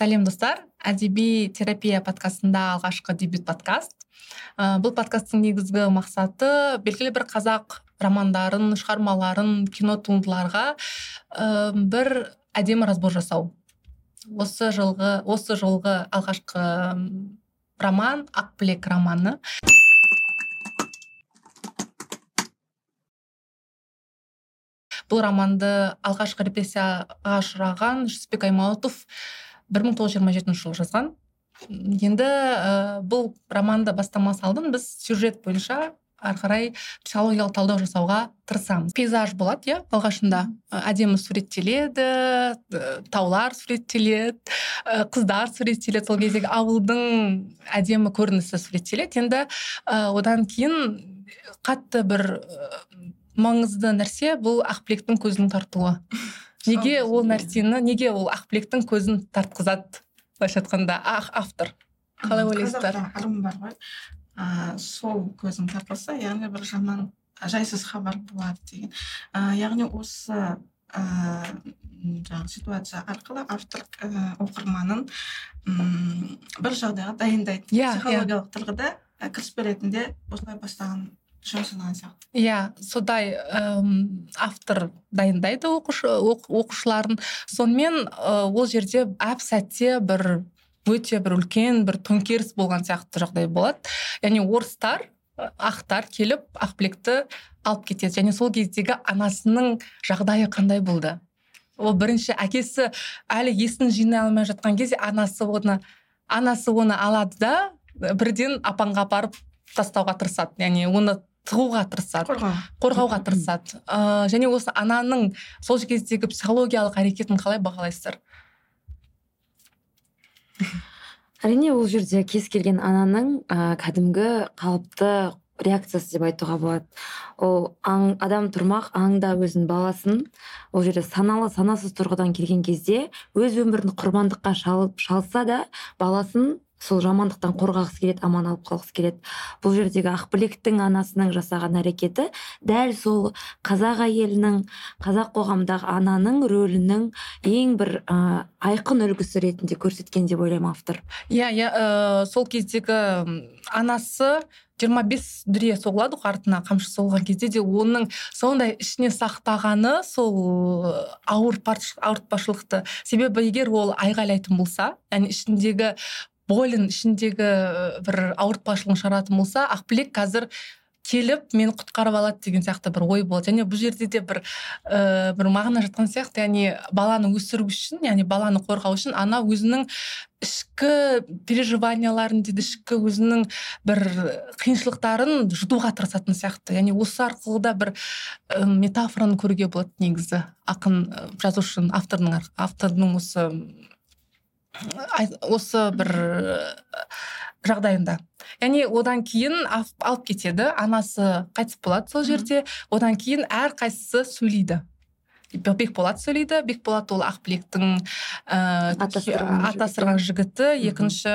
сәлем достар. Әдеби терапия подкастында алғашқы дебют подкаст. Ә, бұл подкасттың негізгі мақсаты белгілі бір қазақ романдарын шығармаларын кино туындыларға ә, бір әдемі разбор жасау. Осы жылғы осы жолғы алғашқы роман ақбілек романы. Бұл романды алғашқы репрессияға ұшыраған жүсіпбек аймауытов бір мың тоғыз жүз жиырма жетінші жылы жазған. Енді ә, бұл романды бастама салдым. Біз сюжет бойынша ары қарай психологиялық талдау жасауға тырысамыз. Пейзаж болады иә алғашында. Әдемі суреттеледі таулар суреттеледі қыздар суреттеледі. Сол кездегі ауылдың әдемі көрінісі суреттеледі. Енді одан кейін қатты бір маңызды нәрсе бұл ақбілектің көзінің тартуы. Неге ол нәрсені неге ол ақбілектің көзін тартқызады былайша айтқанда автор? Қалай ойлайсыздар? ырым бар ғой. Ә, сол көзің тартылса яғни бір жаман жайсыз хабар болады деген. Ә, яғни осы ә, жаңағы ситуация арқылы автор ә, оқырманын бір жағдайға дайындайды. Иә психологиялық yeah. тұрғыда кіріспе ретінде осылай бастаған иә содай әм, автор дайындайды оқушы, оқушыларын. Сонымен ә, ол жерде әп сәтте бір өте бір үлкен бір төңкеріс болған сияқты жағдай болады. Яғни орыстар ақтар келіп ақбілекті алып кетеді. Және сол кездегі анасының жағдайы қандай болды? Ол бірінші әкесі әлі есін жинай алмай жатқан кезде анасы оны анасы оны алады да бірден апанға апарып тастауға тырысады. Яғни оны тығуға тырысады. Қорғауға тырысады. Ә, және осы ананың сол кездегі психологиялық әрекетін қалай бағалайсыздар? Әрине ол жерде кез келген ананың ә, кәдімгі қалыпты реакциясы деп айтуға болады. Ол аң, адам тұрмақ аңда өзінің баласын ол жерде саналы санасыз тұрғыдан келген кезде өз өмірін құрбандыққа шалып шалса да баласын сол жамандықтан қорғағысы келеді аман алып қалғысы келеді. Бұл жердегі ақбілектің анасының жасаған әрекеті дәл сол қазақ әйелінің қазақ қоғамындағы ананың рөлінің ең бір ә, айқын үлгісі ретінде көрсеткен деп ойлаймын автор. Иә иә ә, сол кездегі анасы жиырма бес дүре соғылады ғой артына қамшы соғылған кезде де оның сондай ішіне сақтағаны сол ауыртпашылықты. Себебі егер ол айғайлайтын болса яғни ішіндегі болін ішіндегі бір ауыртпашылығын шығаратын болса ақбілек қазір келіп мені құтқарып алады деген сияқты бір ой болады. Және бұл жерде де бір ә, бір мағына жатқан сияқты яғни баланы өсіру үшін яғни баланы қорғау үшін ана өзінің ішкі переживанияларын дейді ішкі өзінің бір қиыншылықтарын жұтуға тырысатын сияқты. Яғни осы арқылы да бір ә, метафораны көруге болады негізі ақын жазушының автордың автордың осы осы бір жағдайында. Яғни одан кейін алып кетеді анасы қайтыс болады сол жерде. Одан кейін әрқайсысы сөйлейді. Бекболат сөйлейді бекболат ол ақбілектің ә, атастырған жігіті. екінші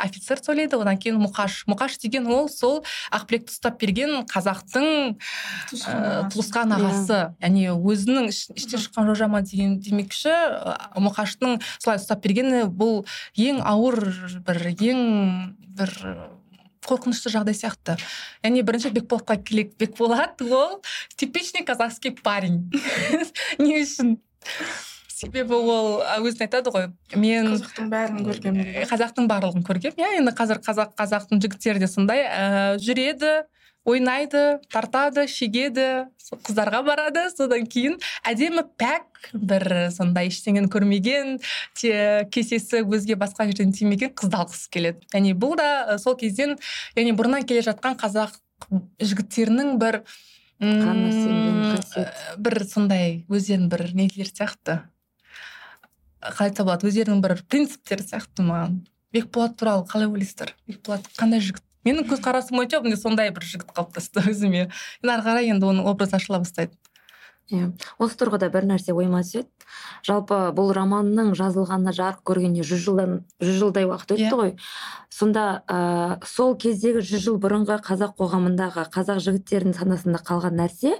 офицер сөйлейді одан кейін мұқаш. Мұқаш деген ол сол ақбілекті ұстап берген қазақтың туысқан ағасы. яғни өзінің іштен шыққан жожама деген демекші мұқаштың солай ұстап бергені бұл ең ауыр бір ең бір қорқынышты жағдай сияқты. Яғни бірінші бекболатқа келейік бекболат ол типичный казахский парень. Не үшін. Себебі ол өзін айтады ғой мен қазақтың бәрін көргенмін. Қазақтың барлығын көргенмін. Иә енді қазір қазақ қазақтың жігіттері де сондай ә, жүреді ойнайды тартады шегеді қыздарға барады содан кейін әдемі пәк бір сондай ештеңені көрмеген те кесесі өзге басқа жерден тимеген қызды алғысы келеді. Яғни бұл да сол кезден яғни бұрыннан келе жатқан қазақ жігіттерінің бір бір сондай өздерінің бір нелері сияқты. Қалай айтса болады өздерінің бір принциптері сияқты маған. Бекболат туралы қалай ойлайсыздар? Бекболат қандай жігіт? Менің көзқарасым бойынша міне сондай бір жігіт қалыптасты өзіме енді ары қарай енді оның образы ашыла бастайды иә осы тұрғыда бір нәрсе ойыма түседі жалпы бұл романның жазылғанына жарық көргеніне жүз жылдан жүз жылдай уақыт өтті yeah. Иә. ғой сонда ә, сол кездегі жүз жыл бұрынғы қазақ қоғамындағы қазақ жігіттерінің санасында қалған нәрсе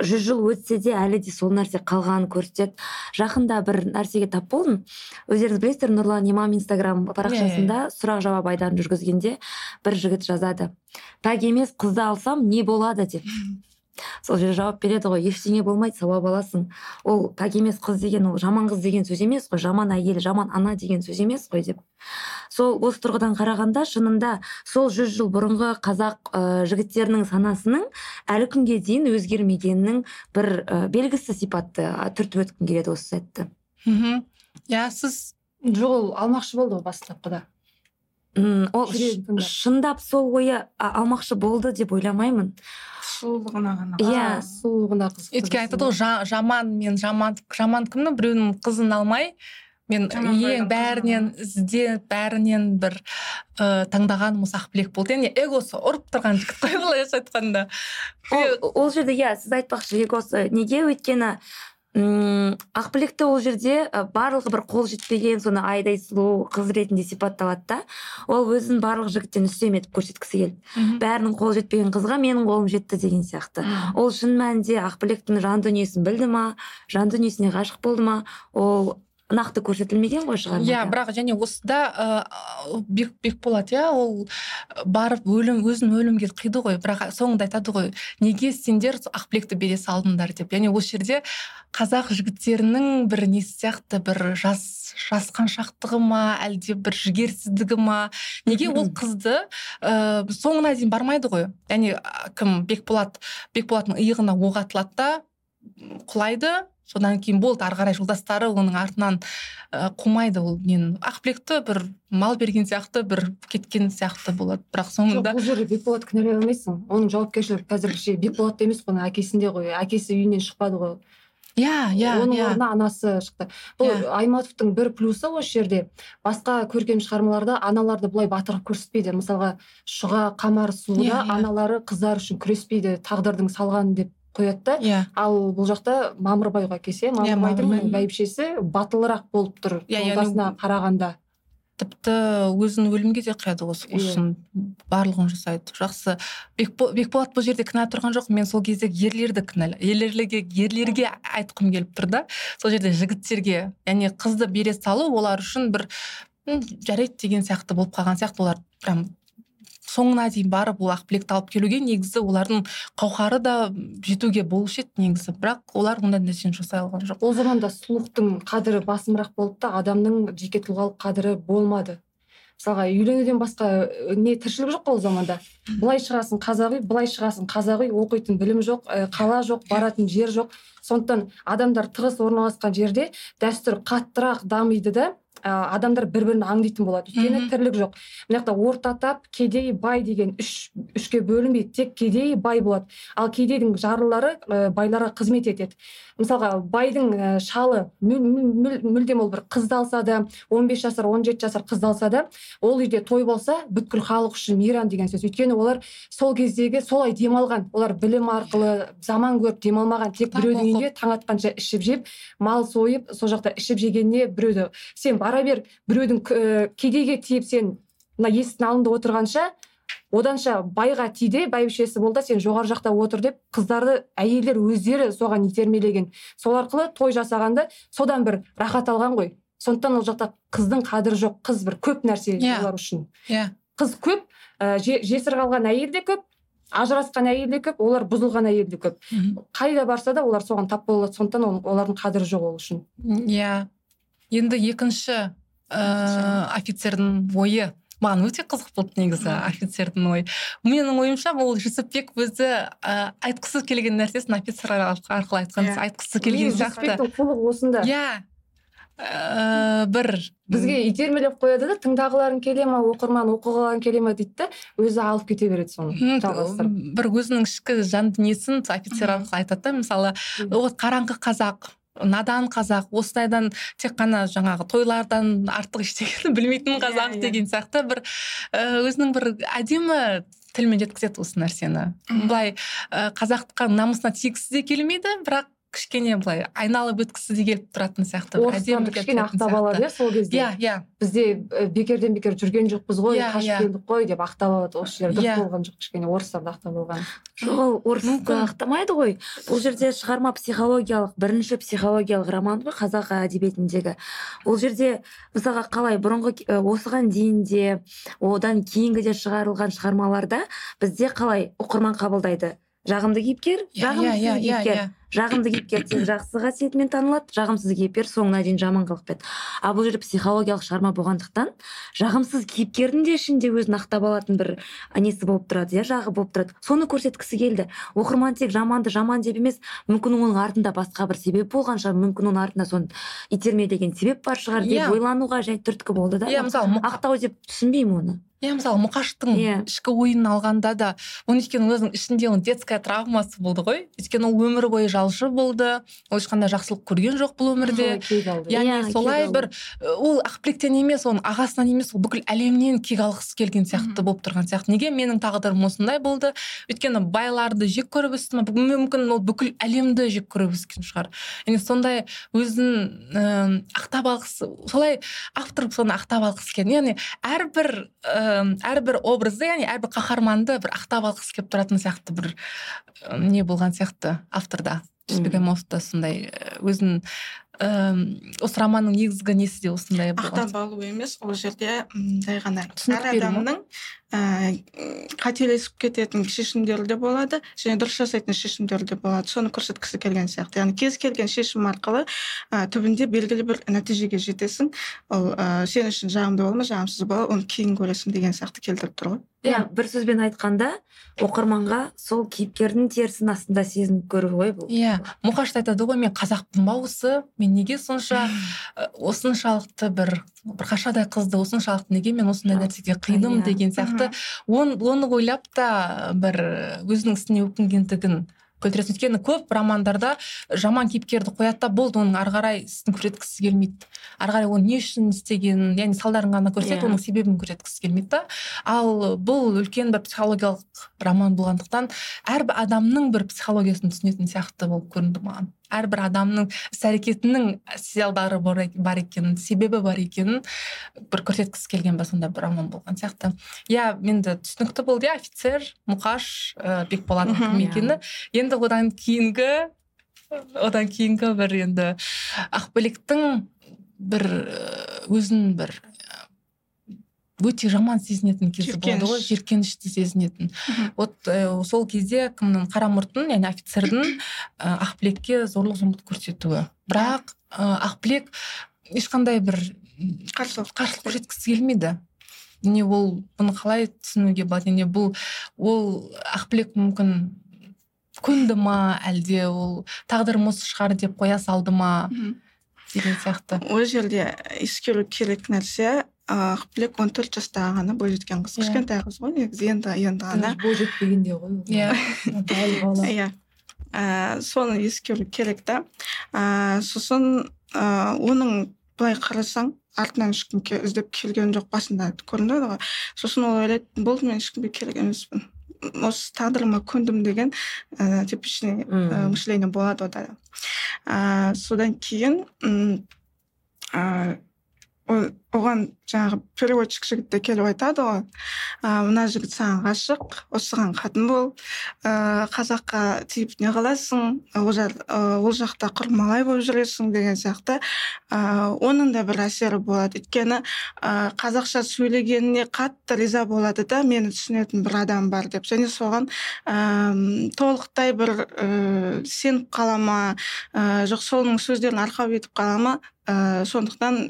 жүз жыл өтсе де әлі де сол нәрсе қалғанын көрсетеді. Жақында бір нәрсеге тап болдым. Өздеріңіз білесіздер нұрлан имам инстаграм парақшасында сұрақ жауап айдарын жүргізгенде бір жігіт жазады. Пәк емес қызды алсам не болады? деп. сол жауап береді ғой. Ештеңе болмайды сауап аласың. Ол пәк емес қыз деген ол жаман қыз деген сөз емес қой. Жаман әйел жаман ана деген сөз емес қой деп. Сол осы тұрғыдан қарағанда шынында сол жүз жыл бұрынғы қазақ ә, жігіттерінің санасының әлі күнге дейін өзгермегенінің бір ә, белгісі сипатты түртіп өткім келеді осы сәтті. Мхм. Иә сіз жоқ ол алмақшы болды ғой бастапқыда. Ол шындап сол ойы алмақшы болды деп ойламаймын. сұлулығына ғана. Иә. Сұлулығына қызықты өйткені айтады ғой «жа- жаман мен жаман жаман кімнің біреудің қызын алмай мен ең бәрінен іздеп бәрінен бір ыыы таңдағаным осы ақбілек болды. Яғни эгосы ұрып тұрған жігіт қой былайша айтқанда. Ол, жерде иә сіз айтпақшы егосы неге өйткені м ақбілекті ол жерде барлығы бір қол жетпеген соны айдай сұлу қыз ретінде сипатталады да. Ол өзін барлық жігіттен үстем етіп көрсеткісі келді. Бәрінің қолы жетпеген қызға менің қолым жетті деген сияқты. Ол шын мәнінде ақбілектің жан дүниесін білді ма? Жан дүниесіне ғашық болды ма? Ол нақты көрсетілмеген ғой шығармада? Иә бірақ және осыда ыыы бек бекболат иә ол барып өлім өзін өлімге қиды ғой бірақ соңында айтады ғой неге сендер ақбілекті бере салдыңдар? деп. Яғни осы жерде қазақ жігіттерінің бір несі сияқты бір жас жасқаншақтығы ма әлде бір жігерсіздігі ма? Неге ол қызды ыыы соңына дейін бармайды ғой? Яғни кім? Бекболат бекболаттың иығына оқ атылады да құлайды содан кейін болды ары қарай жолдастары оның артынан ә, қумайды ол нені ақбілекті бір мал берген сияқты бір кеткен сияқты болады. Бірақ жоқ соңында бұл жерде бекболатты кінәлай алмайсың. Оның жауапкершілігі қазіргіше бекболатта емес қой оның әкесінде ғой. Әкесі үйінен шықпады ғой. Иә иә оның иә. орнына анасы шықты. Бұл Иә. аймауытовтың бір плюсы осы жерде. Басқа көркем шығармаларда аналарды бұлай батыр қылып көрсетпейді. Мысалға шұға қамар сууда Иә, иә. аналары қыздар үшін күреспейді тағдырдың салғаны деп. Қояды да. Иә. Ал бұл жақта мамырбай ғой әкесі иә мамырбайдың Мамырбай. бәйбішесі батылырақ болып тұр Иә, жолдасына қарағанда. тіпті өзін өлімге де қияды осы Иә. үшін барлығын жасайды. Жақсы. Бекбо- бекболат бұл жерде кінә тұрған жоқ. Мен сол кездегі ерлерді кінәлі ерлерге ерлерге айтқым келіп тұр да. Сол жерде жігіттерге яғни қызды бере салу олар үшін бір «М, жарайды деген сияқты болып қалған сияқты. Олар прям соңына дейін барып ол ақбілекті алып келуге негізі олардың қауқары да жетуге болушы еді негізі. Бірақ олар ондай нәрсені жасай алған жоқ. Ол заманда сұлулықтың қадірі басымырақ болды да адамның жеке тұлғалық қадірі болмады. Мысалға үйленуден басқа э, не тіршілік жоқ қой ол заманда. Былай шығасың қазақ үй былай шығасың қазақ үй оқитын білім жоқ э, қала жоқ баратын жер жоқ. Сондықтан адамдар тығыз орналасқан жерде дәстүр қаттырақ дамиды да ә, адамдар бір бірін аңдитын болады. Өйткені тірлік жоқ. Мына жақта орта тап кедей бай деген үш үшке бөлінбейді тек кедей бай болады. Ал кедейдің жарлылары ә, байларға қызмет етеді. Мысалға байдың ә, шалы мүл- мүл- мүл- мүлдем ол бір қызды алса да 15 жасар 17 жасар қызды алса да ол үйде той болса бүткіл халық үшін мейрам деген сөз. Өйткені олар сол кездегі солай демалған. Олар білім арқылы заман көріп демалмаған. Тек біреудің үйінде таң атқанша ішіп жеп мал сойып сол жақта ішіп жегеніне біреуді. Сен бара бер біреудің к- кедейге тиіп сен мына есіктің алдында отырғанша оданша байға ти де бәйбішесі бол да сен жоғары жақта отыр деп қыздарды әйелдер өздері соған итермелеген. Сол арқылы той жасағанда содан бір рахат алған ғой. Сондықтан ол жақта қыздың қадірі жоқ қыз бір көп нәрсе Иә. олар үшін. Иә. Қыз көп ә, же- жесір қалған әйел де көп ажырасқан әйел де көп олар бұзылған әйел де көп. Мгм. қайда барса да олар соған тап бола алады сондықтан ол- олардың қадірі жоқ ол үшін. Иә. Енді екінші ыыы офицердің ойы. Маған өте қызық болды негізі офицердің ойы. Менің ойымша ол жүсіпбек өзі ә, айтқысы келген нәрсесін офицер арқылы айтқан Иә. айтқысы келген сияқты қулығы осында. иә. Ә, бір бізге итермелеп қояды да тыңдағыларың келе ма оқырман оқығыларың келе ма? дейді да өзі алып кете береді соны жалғастырып. бір өзінің ішкі жан дүниесін офицер арқылы айтады да мысалы вот қараңғы қазақ надан қазақ осылайдан тек қана жаңағы тойлардан артық ештеңені білмейтін Иә, қазақ иә. деген сияқты бір ә, өзінің бір әдемі тілмен жеткізеді осы нәрсені былай ә, қазақтыққа намысына тигісі де келмейді бірақ кішкене былай айналып өткісі де келіп тұратын сияқты бір орыстан әдемілік кішкене ақтап алады иә сол кезде? Иә иә. Бізде бекерден бекер жүрген жоқпыз ғой Иә, қашып иә. келдік қой деп ақтап алады осы жер дұрыс Иә. болған жоқ кішкене орыстарды ақтап алған. Жоқ ол орысты Мүмкін. ақтамайды ғой. Бұл жерде шығарма психологиялық бірінші психологиялық роман ғой қазақ әдебиетіндегі. Ол жерде мысалға қалай бұрынғы осыған дейін де одан кейінгі де шығарылған шығармаларда бізде қалай оқырман қабылдайды? Жағымды кейіпкер иә жағымсыз иә иә кейіпкер. иә. Жағымды кейіпкер тек жақсы қасиетімен танылады жағымсыз кейіпкер соңына дейін жаман қылықпен ал бұл жерде психологиялық шығарма болғандықтан жағымсыз кейіпкердің де ішінде өзін ақтап алатын бір несі болып тұрады иә жағы болып тұрады. Соны көрсеткісі келді. Оқырман тек жаманды жаман деп емес мүмкін оның артында басқа бір себеп болған шығар мүмкін оның артында соны итермелеген себеп бар шығар деп Иә. ойлануға жай түрткі болды да. Иә мысалы мұқа- ақтау деп түсінбеймін оны. Иә мысалы мұқаштың Иә. ішкі ойын алғанда да оның өйткені өзінің ішінде оның детская травмасы болды ғой. Өйткені ол өмір бойы жалшы болды ол ешқандай жақсылық көрген жоқ бұл өмірде. Яғни Иә, солай бір ол ақбілектен емес оның ағасынан емес ол бүкіл әлемнен кек алғысы келген сияқты болып тұрған сияқты. Неге менің тағдырым осындай болды? Өйткені байларды жек көріп өстім. Мүмкін ол бүкіл әлемді жек көріп өскен шығар. Яғни сондай өзін ііі ақтап алғысы солай автор соны ақтап алғысы келген яғни әрбір ііі әрбір образды яғни әрбір қаһарманды бір ақтап алғысы келіп тұратын сияқты бір не болған сияқты авторда. Бегемовта сондай і, өзін ііі осы романның негізгі несі де осындай болған? Ақтап алу емес ол жерде жай ғана әр адамның ә, қателесіп кететін шешімдері де болады және дұрыс жасайтын шешімдері де болады. Соны көрсеткісі келген сияқты. Яғни кез келген шешім арқылы ә, түбінде белгілі бір нәтижеге жетесің. Ол ә, сен үшін жағымды бола ма жағымсыз бола оны кейін көресің деген сияқты келтіріп тұр ғой. Иә бір сөзбен айтқанда оқырманға сол кейіпкердің терісін астында сезініп көру ғой бұл. Иә мұқаш та айтады ғой мен қазақпын ба осы? мен неге сонша осыншалықты бір бір қашадай қызды осыншалықты неге мен осындай нәрсеге қидым Иә. деген сияқты. Он, оны ойлап та бір өзінің ісіне өкінгендігін білдіресің өйткені көп романдарда жаман кейіпкерді қояды да болды оның ары қарай ісін көрсеткісі келмейді. Ары қарай оны не үшін істегенін яғни салдарын ғана көрсетеді Иә. оның себебін көрсеткісі келмейді да. Ал бұл үлкен бір психологиялық роман болғандықтан әрбір адамның бір психологиясын түсінетін сияқты болып көрінді маған. Әрбір адамның іс әрекетінің сиалдары бар ек- бар екенін себебі бар екенін бір көрсеткісі келген бір сондай бір роман болған сияқты. Иә енді түсінікті болды. Иә офицер мұқаш ә, бекболаттың кім екені енді одан кейінгі одан кейінгі бір енді ақбілектің бір өзін бір өте жаман сезінетін кезі болады ғой Жиіркеніш. жиіркенішті сезінетін вот ә, сол кезде кімнің? Қарамұрттың яғни офицердің ә, ақбілекке зорлық зомбылық көрсетуі. Бірақ ә, ақбілек ешқандай бір қарсылық қарсылық көрсеткісі келмейді. Не ол бұны қалай түсінуге болады? Яғни бұл ол ақбілек мүмкін көнді ма әлде? Ол тағдырым осы шығар деп қоя салды ма? Деген сияқты. Ол жерде ескеру керек нәрсе ақбілек он төрт жастағы ғана бойжеткен қыз. Иә. кішкентай қыз ғой негізі енді енді ғана. бой жетпегенде ғой иә. Иә. Соны ескеру керек та. Ә, сосын ә, оның былай қарасаң артынан ешкім іздеп келген жоқ басында көрінеді ғой сосын ол ойлайды болды мен ешкімге керек емеспін. Осы тағдырыма көндім деген ә, типичный ә, мышление болады ода да ә, содан кейін ә, оған жаңағы переводчик жігіт те келіп айтады ғой. Ә, мына жігіт саған ғашық осыған қатын бол. Ә, қазаққа тиіп не қыласың ол, ол жақта құрмалай болып жүресің деген сияқты. Ә, оның да бір әсері болады. Өйткені ә, қазақша сөйлегеніне қатты риза болады да мені түсінетін бір адам бар деп. Және соған ә, толықтай бір ә, сеніп қала ма? Ә, жоқ соның сөздерін арқау етіп қала ма? Ә, сондықтан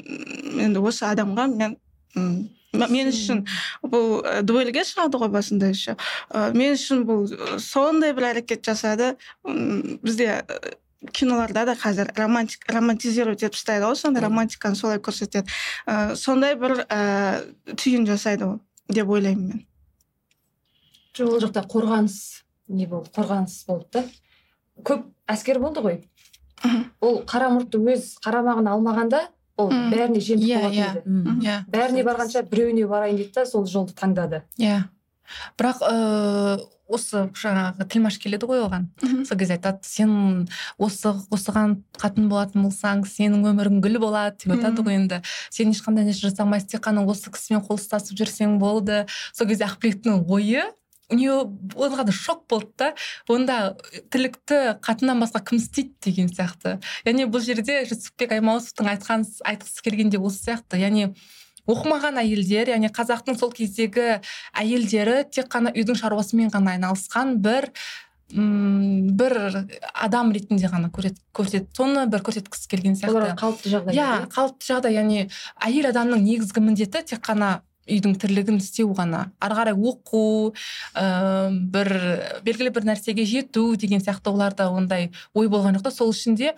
енді осы адамға мен м, мен үшін бұл ә, дуэльге шығады ғой басында еще. Ә, мен үшін бұл сондай бір әрекет жасады. Бізде киноларда да қазір романтик романтизировать етіп тастайды ғой сондай романтиканы солай көрсетеді. Ә, сондай бір ә, түйін жасайды ол деп ойлаймын мен. Жоқ ол жақта қорғаныс не болды қорғаныс болды да көп әскер болды ғой. Ол қара мұртты өз қарамағына алмағанда ол бәріне жемтік Иә, болатын иә. еді. Иә. Бәріне барғанша біреуіне барайын дейді да сол жолды таңдады. Иә. Бірақ ыыы осы жаңағы тілмаш келеді ғой оған. Сол кезде айтады сен осы осыған қатын болатын болсаң сенің өмірің гүл болады деп айтады ғой енді. Сен ешқандай нәрсе жасамайсың тек қана осы кісімен қол ұстасып жүрсең болды сол кезде ақбілектің ойы у нее да шок болды да онда тірлікті қатыннан басқа кім істейді деген сияқты. Яғни бұл жерде жүсіпбек аймауытовтың айтқан айтқысы келгенде осы сияқты. Яғни оқымаған әйелдер яғни қазақтың сол кездегі әйелдері тек қана үйдің шаруасымен ғана айналысқан бір м бір адам ретінде ғана көрет, көрсет соны бір көрсеткісі келген сияқты. оларға қалыпты жағдай иә қалыпты жағдай. Яғни әйел адамның негізгі міндеті тек қана үйдің тірлігін істеу ғана. Ары қарай оқу ә, бір белгілі бір нәрсеге жету деген сияқты оларда ондай ой болған жоқ та. Сол үшін де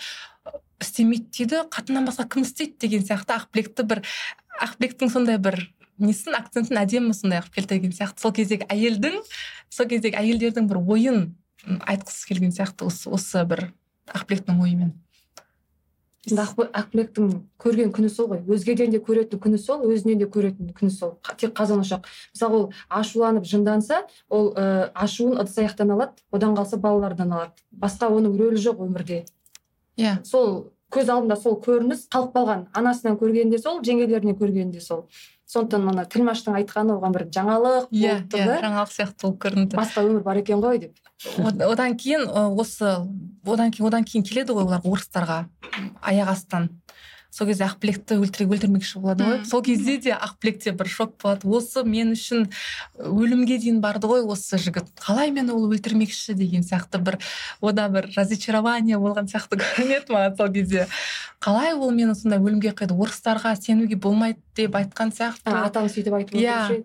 істемейді дейді қатыннан басқа кім істейді деген сияқты ақбілекті бір ақбілектің сондай бір несін акцентін әдемі сондай қылып келтірген сияқты. Сол кездегі әйелдің сол кездегі әйелдердің бір ойын айтқысы келген сияқты осы осы бір ақбілектің ойымен. Енді Ақбі- ақбілектің көрген күні сол ғой. Өзгеден де көретін күні сол өзінен де көретін күні сол. Тек қазан ошақ. Мысалы ол ашуланып жынданса ол ә, ашуын ыдыс аяқтан алады одан қалса балалардан алады. Басқа оның рөлі жоқ өмірде. Иә. Сол көз алдында сол көрініс қалып қалған. Анасынан көргенде сол жеңгелерінен көргенде сол. Сондықтан ана тілмаштың айтқаны оған бір жаңалық иә болды иә да. жаңалық сияқты болып көрінді. Басқа өмір бар екен ғой деп. Од- одан кейін осы одан кейін одан кейін келеді ғой олар орыстарға аяқ астынан. Сол кезде ақбілекті өлтіре өлтірмекші болады ғой. Сол кезде де ақбілекте бір шок болады. Осы мен үшін өлімге дейін барды ғой осы жігіт. Қалай мені ол өлтірмекші деген сияқты бір ода бір разочарование болған сияқты көрінеді маған сол кезде. Қалай ол мені сондай өлімге қиды орыстарға сенуге болмайды деп айтқан сияқты. Атам сөйтіп айтып Иә.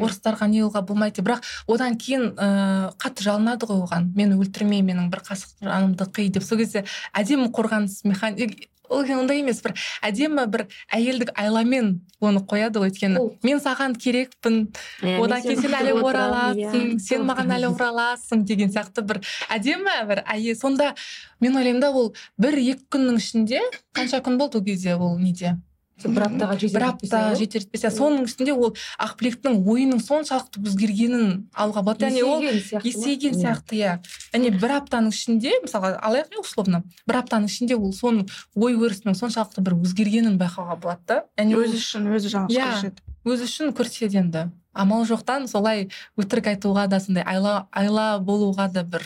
орыстарға не қылуға болмайды. Деп. бірақ одан кейін ыыы қатты жалынады ғой оған. Мені өлтірме менің бір қасық жанымды қый деп. Сол кезде әдемі қорғаныс механи ол ондай емес. Бір әдемі бір әйелдік айламен оны қояды ғой өйткені. Мен саған керекпін. Иә, одан кейін сен әлі ораласың иә. сен маған әлі ораласың деген сияқты бір әдемі бір әйел. Сонда мен ойлаймын да ол бір екі күннің ішінде қанша күн болды ол кезде ол неде? Бір аптаға жетер бір апта жетер соның ішінде ол ақбілектің ойының соншалықты өзгергенін алуға болады яғни ол есейген сияқты Иә. яғни бір аптаның ішінде мысалға алайық иә условно. Бір аптаның ішінде ол соның ой өрісінің соншалықты бір өзгергенін байқауға болады да. Яғни өзі үшін өзі жалғыз көрсетеді өзі үшін көрсетеді енді. Амал жоқтан солай өтірік айтуға да сондай айла айла болуға да бір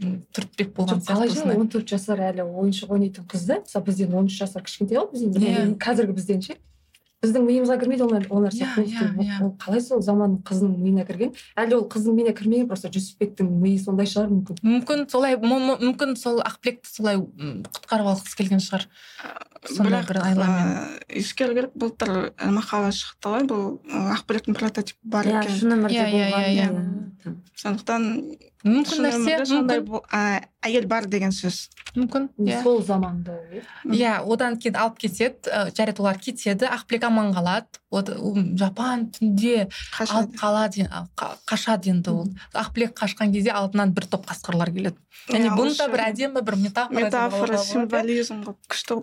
түртпек болған сияқты он төрт жасар әлі ойыншық ойнайтын қызды мысалы бізден он үш жасар кішкентай ғой бізден. Енді қазіргі бізден ше біздің миымызға кірмейді ол нәрсе Ол- ол қалай сол заманның қызының миына кірген әлде ол қыздың миына кірмеген просто жүсіпбектің миы сондай шығар мүмкін мүмкін солай мүмкін сол ақбілекті солай құтқарып алғысы келген шығар сондай бір айламен ескеру керек былтыр мақала шықты ғой бұл ақбілектің прототипі бар иә екен. шын өмірде болған иә, иә. Сондықтан мүмкін нәрсе ә, әйел бар деген сөз. Мүмкін иә. сол заманда иә. иә одан кейін алып кетеді ы, жарайды олар кетеді ақбілек аман қалады жапан түнде алып қалады қашады енді ол. Ақбілек қашқан кезде алдынан бір топ қасқырлар келеді. Және Иә, бұны да бір әдемі бір метафора метафора символизм қылып күшті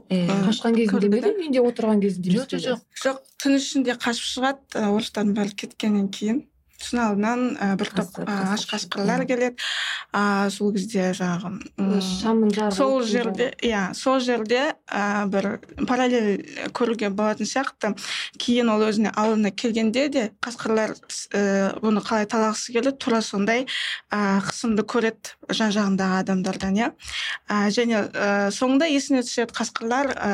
қашқан кезінде ме үйінде отырған кезінде жоқ жоқ жоқ. Жоқ түн ішінде қашып шығады орыстардың бәрі кеткеннен кейін. Түн алдынан ы, бір топ аш қасқыр. қасқырлар Иә. келеді а сол кезде жаңағы шамның сол жерде иә сол жерде ә, бір параллель көруге болатын сияқты кейін ол өзіне ауылына келгенде де қасқырлар ә, бұны қалай талағысы келеді тура сондай ә, қысымды көреді жан жағындағы адамдардан иә ә, және ә, соңында есіне түседі қасқырлар ә,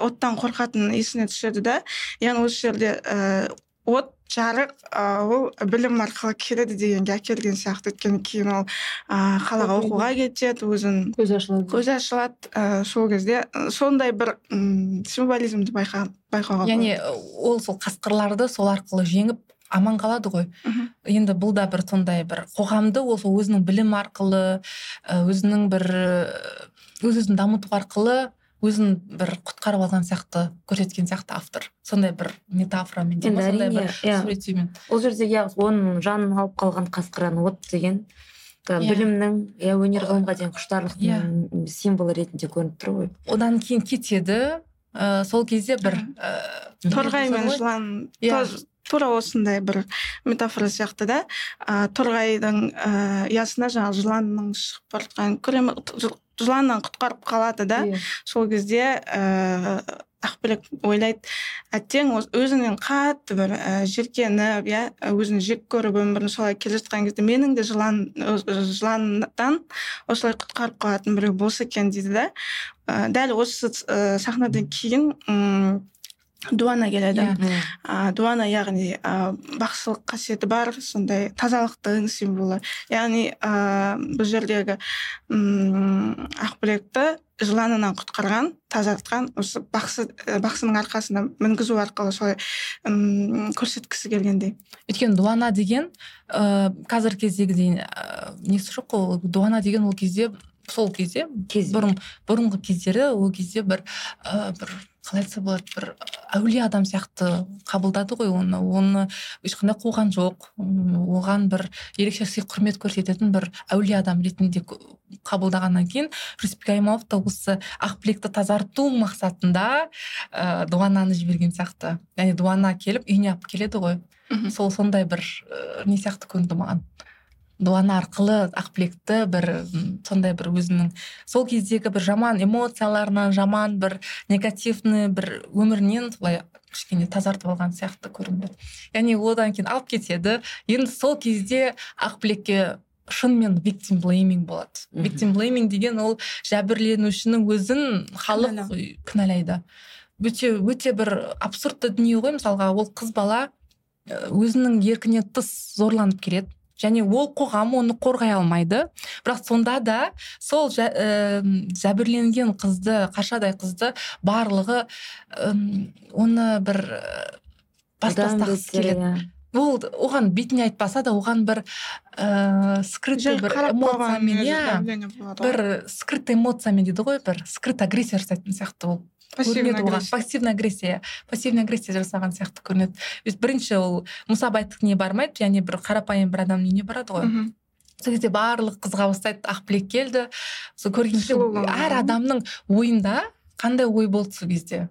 оттан қорқатыны есіне түседі да яғни осы жерде ә, от жарық ол білім арқылы келеді дегенге әкелген сияқты. Өйткені кейін ол ә, қалаға оқуға кетеді өзін көз ашылады. көзі ашылады ә, сол кезде сондай бір м, символизмді байқа байқауға яғни ол сол қасқырларды сол арқылы жеңіп аман қалады ғой. Енді бұл да бір сондай бір қоғамды ол өзінің білім арқылы өзінің бір өз өзін дамыту арқылы өзін бір құтқарып алған сияқты көрсеткен сияқты автор. Сондай бір метафорамен енді сондай әрине бір иә. суреттеумен. Ол жерде иә оның жанын алып қалған қасқыраны от деген ы, Иә. білімнің иә өнер ғылымға деген құштарлықтың символы ретінде көрініп тұр ғой. Одан кейін кетеді ы, сол кезде бір не торғай мен жылан Иә. тура осындай бір метафора сияқты да. Ә, торғайдың ә, ұясына жаңағы жыланның шығып бара жыланнан құтқарып қалады да Иә. сол кезде ә, ақбілек ойлайды әттең өзінен қатты бір ә, жиіркеніп иә өзін жек көріп өмірін солай келе жатқан кезде менің де жылан жыланнан осылай құтқарып қалатын біреу болса екен дейді да Ә, дәл осы ә, сахнадан кейін м, дуана келеді. Иә. а, дуана яғни а, бақсылық қасиеті бар сондай тазалықтың символы. Яғни а, бұл жердегі м ақбілекті жыланынан құтқарған тазартқан осы бақсы ә, бақсының арқасына мінгізу арқылы солай м көрсеткісі келгендей. Өйткені дуана деген ыыы қазіргі кездегідей ыыы несі жоқ қой ол? Дуана деген ол кезде сол кезде Кез- бұрын бұрынғы кездері ол кезде бір ы бір қалай айтса болады? Бір әулие адам сияқты қабылдады ғой оны. Оны ешқандай қуған жоқ. Оған бір ерекше сый құрмет көрсететін бір әулие адам ретінде қабылдағаннан кейін жүсіпбек аймауов та осы ақбілекті тазарту мақсатында ыыы дуананы жіберген сияқты. Яғни дуана келіп үйіне алып келеді ғой. Сол сондай бір ыыы, не сияқты көрінді маған. Дуана арқылы ақбілекті бір сондай бір өзінің сол кездегі бір жаман эмоцияларынан жаман бір негативный бір өмірінен солай кішкене тазартып алған сияқты көрінді. Яғни одан кейін алып кетеді. Енді сол кезде ақбілекке шынымен victim blaming болады. Мгм. victim blaming деген ол жәбірленушінің өзін халық кінәлайды. Өте өте бір абсурдты дүние ғой мысалға. Ол қыз бала өзінің еркінен тыс зорланып келеді. Және ол қоғам оны қорғай алмайды бірақ сонда да сол жә, э, жәбірленген қызды қаршадай қызды барлығы ым, оны бір бас Одан тастағысы бетер, келеді иә. ол оған бетіне айтпаса да оған бір ыыы скрытый бір эмоциямен иә ғой. бір скрытый эмоциямен дейді ғой бір скрытый агрессия жасайтын сияқты ол көрінеді оған. агрессия. пассивная агрессия. Пассивная агрессия жасаған сияқты көрінеді. Бірінші ол мұсабайттікіне бармайды және бір қарапайым бір адамның үйіне барады ғой. Сол кезде барлық қызға бастайды ақбілек келді. Сол көрген кезде Сыйлау әр адамның ойында қандай ой болды сол кезде?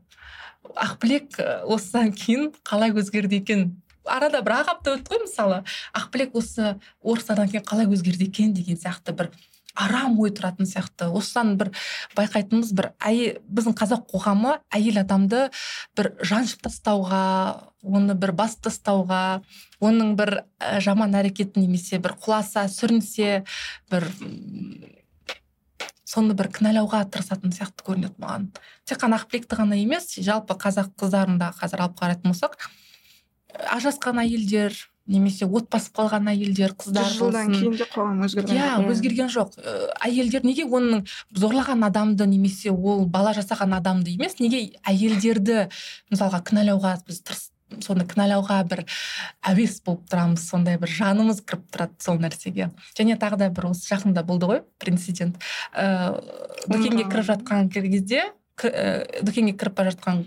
Ақбілек э, осыдан кейін қалай өзгерді екен? Арада бір ақ апта өтті ғой мысалы. Ақбілек осы орыстардан кейін қалай өзгерді екен деген сияқты бір арам ой тұратын сияқты. Осыдан бір байқайтынымыз бір әйел біздің қазақ қоғамы әйел адамды бір жаншып тастауға оны бір басып тастауға оның бір жаман әрекетін немесе бір құласа сүрінсе бір соны бір кінәлауға тырысатын сияқты көрінеді маған. Тек қана ақбілекті ғана емес жалпы қазақ қыздарын да қазір алып қарайтын болсақ ажырасқан әйелдер немесе отбасы қалған әйелдер қыздар жүз жылдан кейін де қоғам өзгерген. Иә өзгерген жоқ. Э, әйелдер неге оның зорлаған адамды немесе ол бала жасаған адамды емес неге әйелдерді мысалға кінәлауға біз тырыс соны кінәлауға бір әуес болып тұрамыз сондай бір жанымыз кіріп тұрады сол нәрсеге. Және тағы да бір осы жақында болды ғой прецедент ыыы дүкенге кіріп жатқан кезде ә, дүкенге кіріп бара жатқан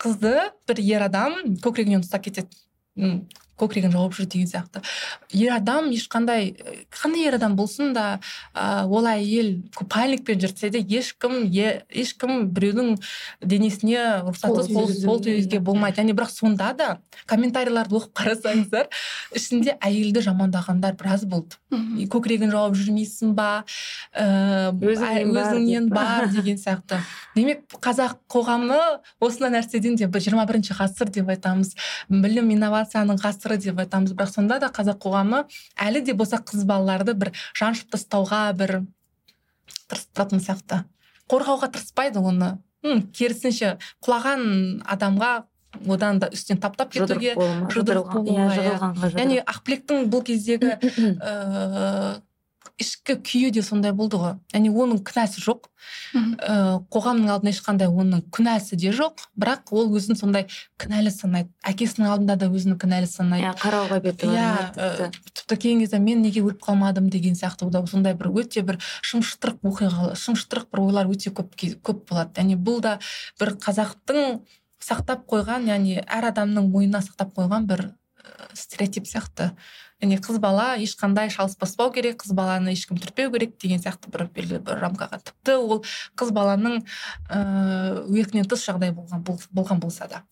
қызды бір ер адам көкірегінен ұстап кетеді. Көкірегін жауып жүр деген сияқты. Ер адам ешқандай қандай ер адам болсын да ә, ол әйел купальникпен жүрсе де ешкім е, ешкім біреудің денесіне рұқсатсыз Қол қол тигізу, қол тигізуге болмайды. және бірақ сонда да комментарийларды оқып қарасаңыздар ішінде әйелді жамандағандар біраз болды. Көкірегін жауып жүрмейсің ба? Ыыы Өзіңнен бар бар деген сияқты. Демек қазақ қоғамы осындай нәрседен де бір жиырма бірінші ғасыр деп айтамыз. Білім инновацияның ғасыры деп айтамыз бірақ сонда да қазақ қоғамы әлі де болса қыз балаларды бір жаншып тастауға бір тырысып тұратын сияқты. Қорғауға тырыспайды оны. М, керісінше құлаған адамға одан да үстінен таптап кетуге жұдырық болуға, иә иә. яғни ақбілектің бұл кездегі ыыы ішкі күйі де сондай болды ғой. Яғни оның кінәсі жоқ. Ыыы қоғамның алдында ешқандай оның күнәсі де жоқ. Бірақ ол өзін сондай кінәлі санайды. Әкесінің алдында да өзін кінәлі санайды. Иә қарауға беті иә ә, тіпті. кейінгі кезде мен неге өліп қалмадым деген сияқты да сондай бір өте бір шым шытырық оқиға шым шытырық бір ойлар өте көп көп болады. Яғни бұл да бір қазақтың сақтап қойған яғни әр адамның ойына сақтап қойған бір ә, стереотип сияқты. Яғни қыз бала ешқандай шалыс баспау керек қыз баланы ешкім түртпеу керек деген сияқты бір белгілі бір рамкаға. Тіпті ол қыз баланың ыыы еркінен тыс жағдай болған бол- болған болса да.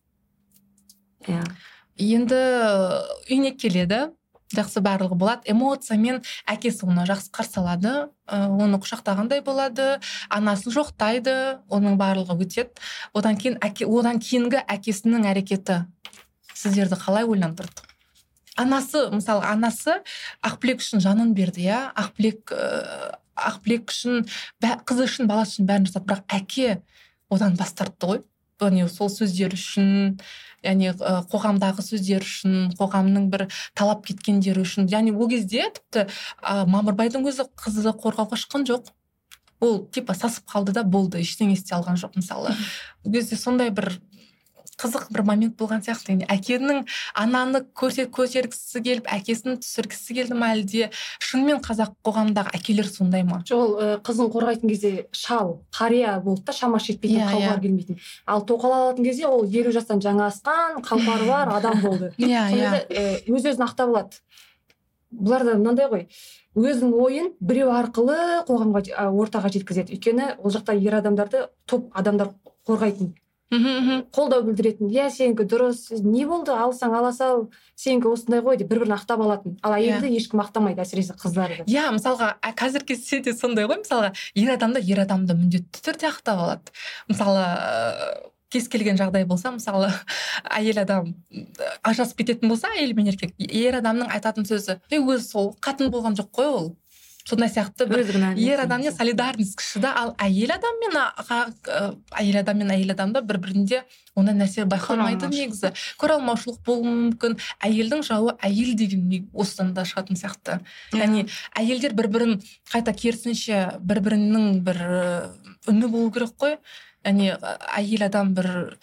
Иә. Енді үйіне келеді. Жақсы барлығы болады. Эмоциямен әкесі оны жақсы қарсы алады. Ә, оны құшақтағандай болады. Анасын жоқтайды. Оның барлығы өтеді. Одан кейін әке одан кейінгі әкесінің әрекеті сіздерді қалай ойландырды? Анасы мысалы анасы ақбілек үшін жанын берді иә? Ақбілек ә, ақбілек үшін қызы үшін баласы үшін бәрін жасады. Бірақ әке одан бас тартты ғой. Яғни сол сөздер үшін яғни ы, қоғамдағы сөздер үшін қоғамның бір талап кеткендері үшін. Яғни ол кезде тіпті ә, мамырбайдың өзі қызды қорғауға шыққан жоқ. Ол типа сасып қалды да болды ештеңе істей алған жоқ мысалы. Ол кезде сондай бір қызық бір момент болған сияқты. Яғни әкенің ананы көрсе көтергісі келіп әкесін түсіргісі келді ма әлде? Шынымен қазақ қоғамындағы әкелер сондай ма? Жоқ ол қызын қорғайтын кезде шал қария болды да шамасы жетпейтін Иә, қауқар иә. келмейтін. Ал тоқал алатын кезде ол елу жастан жаңа асқан қауқары бар адам болды. Иә өз өзін ақтап алады. Бұларда мынандай ғой өзінің ойын біреу арқылы қоғамға ортаға жеткізеді. Өйткені ол жақта ер адамдарды топ адамдар қорғайтын. Қолдау білдіретін. Иә сенікі дұрыс не болды? Алсаң ала сал сенікі осындай ғой деп бір бірін ақтап алатын. Ал әйелді ешкім ақтамайды әсіресе қыздарды. Иә мысалға ә, қазіргі кезде де сондай ғой мысалға ер адамда ер адамды міндетті түрде ақтап алады. Мысалы ә, кез келген жағдай болса мысалы әйел адам м, ажырасып кететін болса әйел мен еркек ер адамның айтатын сөзі өзі сол қатын болған жоқ қой ол сондай сияқты бір ер адаммен солидарность күшті да. Ал әйел адам мен аға- ә, әйел адам мен әйел адамда бір бірінде ондай нәрсе байқалмайды негізі. Көре алмаушылық болуы мүмкін. Әйелдің жауы әйел деген осыдан да шығатын сияқты. Яғни әйелдер бір бірін қайта керісінше бір бірінің бір үні болу керек қой. Яғни әйел адам бір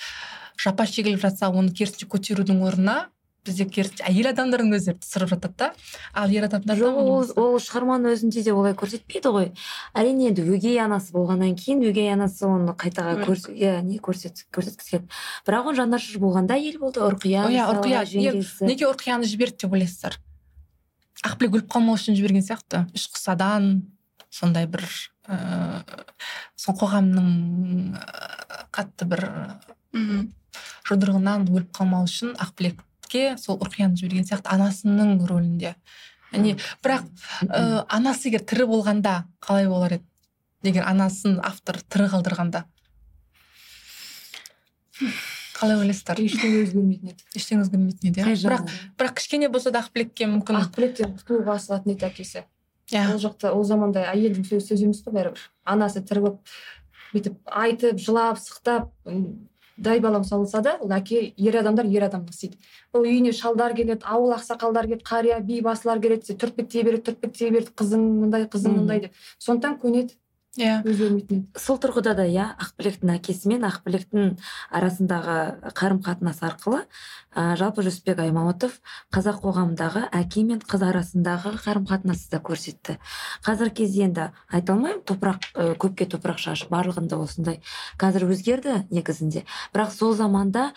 жапа шегіліп жатса оны керісінше көтерудің орнына бізде керісінше әйел адамдардың өздері түсіріп жатады да. Ал ер адамдар жоқ ол, ол шығарманың өзінде де олай көрсетпейді ғой. Әрине енді өгей анасы болғаннан кейін өгей анасы оны қайтаға көрс иә не көрсет көрсеткісі келді бірақ ол жанашыр болғанда әйел болды. Ұрқия иә ұрқия неге ұрқияны жіберді деп ойлайсыздар? Ақбілек өліп қалмау үшін жіберген сияқты. Үш құсадан сондай бір ыыы сол қоғамның ы, қатты бір мхм. жұдырығынан өліп қалмау үшін сол ұрқияны жіберген сияқты анасының рөлінде. Яғни бірақ ы, анасы егер тірі болғанда қалай болар еді? Егер анасын автор тірі қалдырғанда? Қалай ойлайсыздар? Ештеңе өзгермейтін еді. Ештеңе өзгермейтін еді иә? Бірақ бірақ кішкене болса да ақбілекке мүмкін. Ақбілектен құтылуға асығатын еді әкесі. Иә. Ол жақта ол заманда әйелдің сөзі сөз емес қой бәрібір. Анасы тірі болып бүйтіп айтып жылап сықтап дай балам салса да ол әке ер адамдар ер адамды істейді. Ол үйіне шалдар келеді ауыл ақсақалдар келеді қария би басылар келеді түртпектей береді түртпектей береді қызың мындай қызың мындай деп. Сондықтан көнеді. Иә. Өзгермейтін сол тұрғыда да иә ақбілектің әкесі мен ақбілектің арасындағы қарым қатынас арқылы ә, жалпы жүсіпбек аймауытов қазақ қоғамындағы әке мен қыз арасындағы қарым қатынасты да көрсетті. Қазіргі кезде енді айта алмаймын топырақ ә, көпке топырақ шашып барлығында осындай қазір өзгерді негізінде. Бірақ сол заманда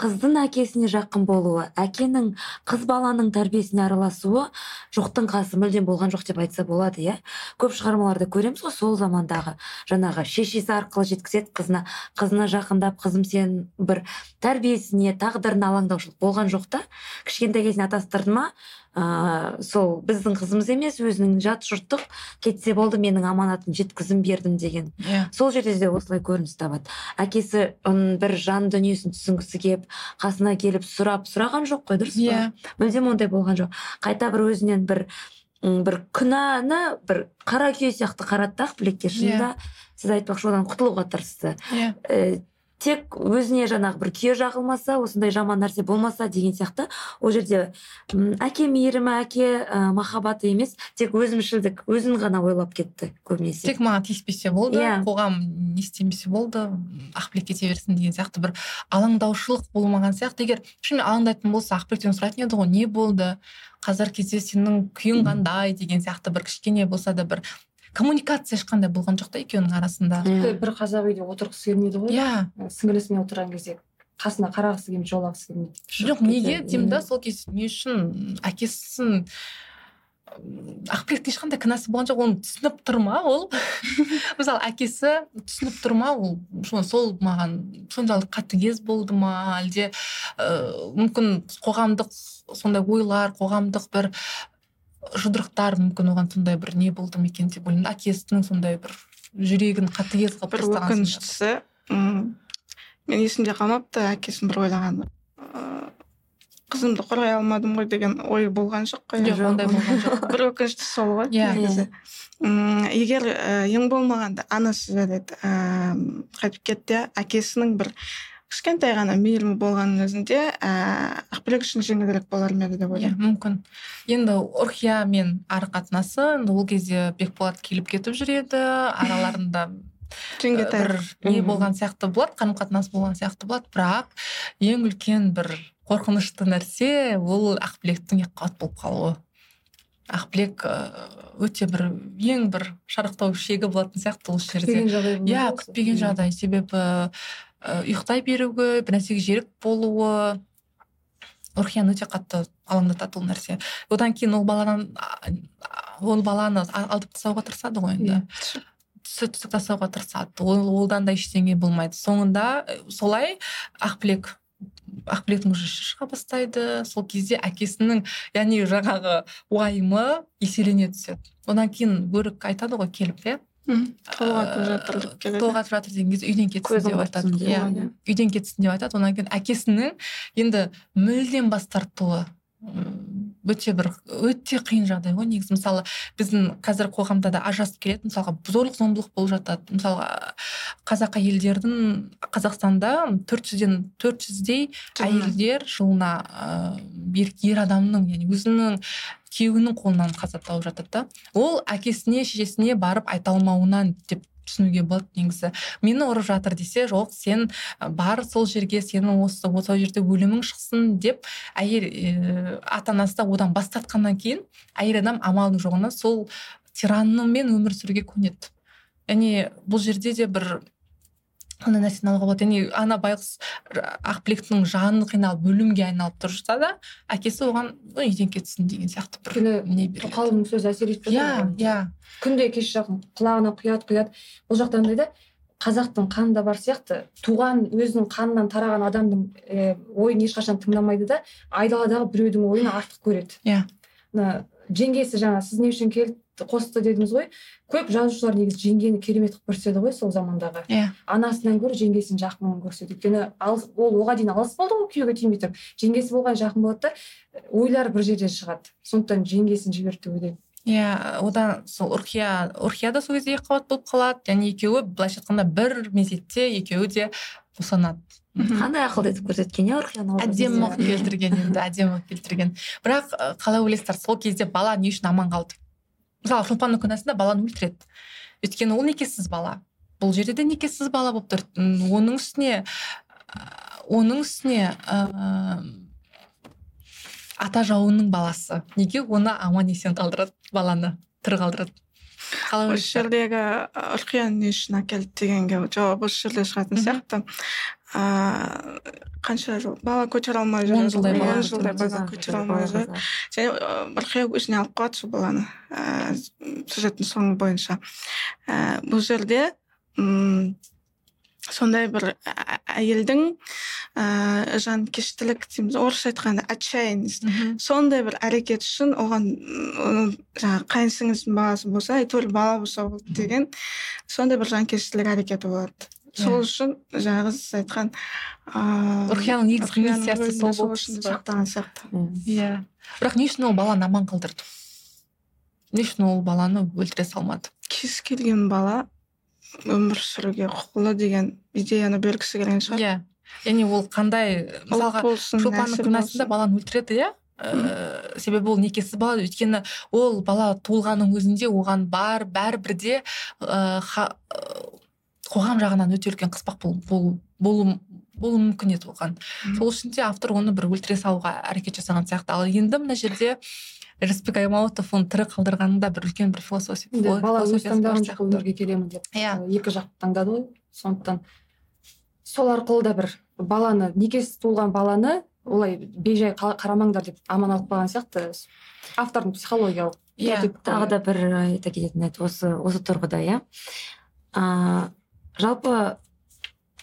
қыздың әкесіне жақын болуы әкенің қыз баланың тәрбиесіне араласуы жоқтың қасы мүлдем болған жоқ деп айтса болады иә? Көп шығармаларда көреміз ғой сол замандағы жаңағы шешесі арқылы жеткізеді қызына. Қызына жақындап қызым сен бір тәрбиесіне тағдырына алаңдаушылық болған жоқ та? Кішкентай кезінен атастырды ма? Ыыы сол біздің қызымыз емес өзінің жат жұрттық кетсе болды менің аманатын жеткізім бердім деген. Иә. Сол жерде де осылай көрініс табады. Әкесі оның бір жан дүниесін түсінгісі келіп қасына келіп сұрап сұраған жоқ қой дұрыс па? Иә. Мүлдем ондай болған жоқ. Қайта бір өзінен бір бір күнәні бір қара күйе сияқты қарады да ақбілекке шынында. Сіз айтпақшы одан құтылуға тырысты. Иә. Э, тек өзіне жаңағы бір күйе жағылмаса осындай жаман нәрсе болмаса деген сияқты. Ол жерде әке мейірімі әке ә, махаббаты емес тек өзімшілдік өзін ғана ойлап кетті көбінесе. Тек маған тиіспесе болды Иә. қоғам не істемесе болды ақбілек кете берсін деген сияқты бір алаңдаушылық болмаған сияқты. Егер шынымен алаңдайтын болса ақбілектен сұрайтын еді ғой не болды? Қазіргі кезде сенің күйің қандай? деген сияқты бір кішкене болса да бір коммуникация ешқандай болған жоқ та екеуінің арасында. Тіпті бір қазақ үйде отырғысы келмейді ғой. Иә. Сіңілісімен отырған кезде қасына қарағысы келмейді жолағысы келмейді. Жоқ неге? деймін да сол кезде не үшін? Әкесін ақбілектің ешқандай кінәсі болған жоқ оны түсініп тұр ма ол? Мысалы әкесі түсініп тұр ма ол? Со- сол маған соншалық қатыгез болды ма әлде? Ыыы мүмкін қоғамдық сондай ойлар қоғамдық бір жұдырықтар мүмкін оған сондай бір не болды ма екен деп ойлаймын. Әкесінің сондай бір жүрегін қатыгез қылып бір өкініштісі. м, мен есімде қалмапты әкесінің бір ойлағаны ыыы, қызымды қорғай алмадым ғой деген ой болған жоқ қой. Жоқ ондай болған жоқ. Бір өкініштісі сол ғой Иә. негізі. Егер ең болмағанда анасы жарайды ә, қайтып кетті әкесінің бір кішкентай ғана мейірімі болғанның өзінде ә, ақбілек үшін жеңілірек болар ма еді деп иә ойлаймын. мүмкін. Енді үрхия мен ара қатынасы енді ол кезде бекболат келіп кетіп жүреді араларында жеңгетай бір не болған сияқты болады қарым қатынас болған сияқты болады бірақ ең үлкен бір қорқынышты нәрсе ол ақбілектің екіқабат болып қалуы. Ақбілек өте бір ең бір шарықтау шегі болатын сияқты осы жерде. иә күтпеген жағдай. Себебі ы, ұйықтай беруі бір нәрсеге жерік болуы үрхияны өте қатты алаңдатады ол нәрсе. Одан кейін ол баладан ол баланы а- алдып тастауға тырысады ғой енді. Иә. түсік түсік тастауға тырысады. Ол олдан да ештеңе болмайды. Соңында э, солай ақбілек ақбілектің уже шыға бастайды. Сол кезде әкесінің яғни жаңағы уайымы еселене түседі. Одан кейін бөрік айтады ғой келіп иә? Толғатып жатыр деп келеді толғатып жатыр деген кезде үйден кетсін деп айтады. иә. үйден кетсін деп айтады. Одан кейін әкесінің енді мүлдем бас тартуы өте бір өте қиын жағдай ғой негізі. Мысалы біздің қазір қоғамда да ажырасып келеді. Мысалға зорлық зомбылық болып жатады. Мысалға қазақ әйелдердің қазақстанда төрт жүзден төрт жүздей әйелдер жылына ыыы ер, ер адамның яғни өзінің күйеуінің қолынан қаза тауып жатады да. Ол әкесіне шешесіне барып айта алмауынан деп түсінуге болады негізі. Мені ұрып жатыр десе жоқ сен бар сол жерге сенің осы осы жерде өлімің шықсын деп әйел ііі ата анасы да одан бас тартқаннан кейін әйел адам амалының жоғына сол тиранмен өмір сүруге көнеді. Яғни бұл жерде де бір андай нәрсені алуға болады. Яғни ана байғұс ақбілектің жаны қиналып өлімге айналып тұрса да әкесі оған «Ой, үйден кетсін деген сияқты бір не береді. сөзі әсер етіп иә иә. күнде кеш жақын құлағына құяды құяды. Бұл жақта андай да қазақтың қанында бар сияқты. Туған өзінің қанынан тараған адамның е, ойын ешқашан тыңдамайды да айдаладағы біреудің ойын артық көреді. Иә. мына жеңгесі жаңа сіз не үшін келді? Қосты дедіңіз ғой. Көп жазушылар негізі жеңгені керемет қылып көрсетеді ғой сол замандағы. Иә. Анасынан гөрі жеңгесін жақын көрсетеді. Өйткені алыс ол оған дейін алыс болды ғой күйеуге тимей тұрып. Жеңгесі болған жақын болады да ойлары бір жерден шығады. Сондықтан жеңгесін жіберді деп ойлаймын. Иә одан сол үрхия үрхия да сол кезде екіқабат болып қалады. Және екеуі былайша айтқанда бір мезетте екеуі де босанады. Қандай ақылды етіп көрсеткен иә образы әдемі қылып келтірген енді әдемі қылып келтірген. Бірақ ы, қалай ойлайсыздар сол кезде бала не үшін аман қалды? Мысалы шолпанның күнәсында баланы өлтіреді. Өйткені ол некесіз бала. Бұл жерде де некесіз бала болып тұр. Оның үстіне оның үстіне ыыы ата жауының баласы. Неге оны аман есен қалдырады баланы тірі қалдырады? Қалай осы жердегі үрқияны не үшін әкелді дегенге жауап осы жерде шығатын сияқты. Қанша жыл? Бала көтере алмай Он жүреді жылдай бала он жылдай бала көтере алмай жүреді және үрқия өзіне алып қалады сол баланы. Ыыы сюжеттің соңы бойынша. Ііі бұл жерде м сондай бір ә- әйелдің ііі жанкештілік дейміз орысша айтқанда отчаянность. Сондай бір әрекет үшін оған жаңағы қайын сіңлісінің баласы болса әйтеуір бала болса болды деген сондай бір жанкештілік әрекеті болады. Сол үшін жаңағы сіз айтқан ыыы үрхияның негізгі миссиясы сол сол болып үшін сақтаған сияқты. Иә. иә. Бірақ не үшін ол баланы аман қалдырды? Не үшін ол баланы өлтіре салмады? Кез келген бала өмір сүруге құқылы деген идеяны бергісі келген шығар. Иә. Яғни ол қандай мысалға шолпанның күнәсында баланы өлтіреді иә? Ііі, себебі ол некесіз бала. Өйткені ол бала туылғанның өзінде оған бар бәрібір де ыыы, ы, қоғам жағынан өте үлкен қыспақ бол, бол, болу болуы мүмкін еді оған. Сол үшін де автор оны бір өлтіре салуға әрекет жасаған сияқты. Ал енді мына жерде рысбек аймауытов оны тірі қалдырғанында бір үлкен бір философия бала өз философиясы бар таңдаған жоқ сияқты. өмірге келемін деп иә. Ә, екі жақ таңдады ғой. Сондықтан сол арқылы да бір баланы некесіз туылған баланы олай бейжай қа- қарамаңдар деп аман алып қойған сияқты. Автордың психологиялық иә тағы да бір айта кететін еді осы осы тұрғыда иә. Жалпы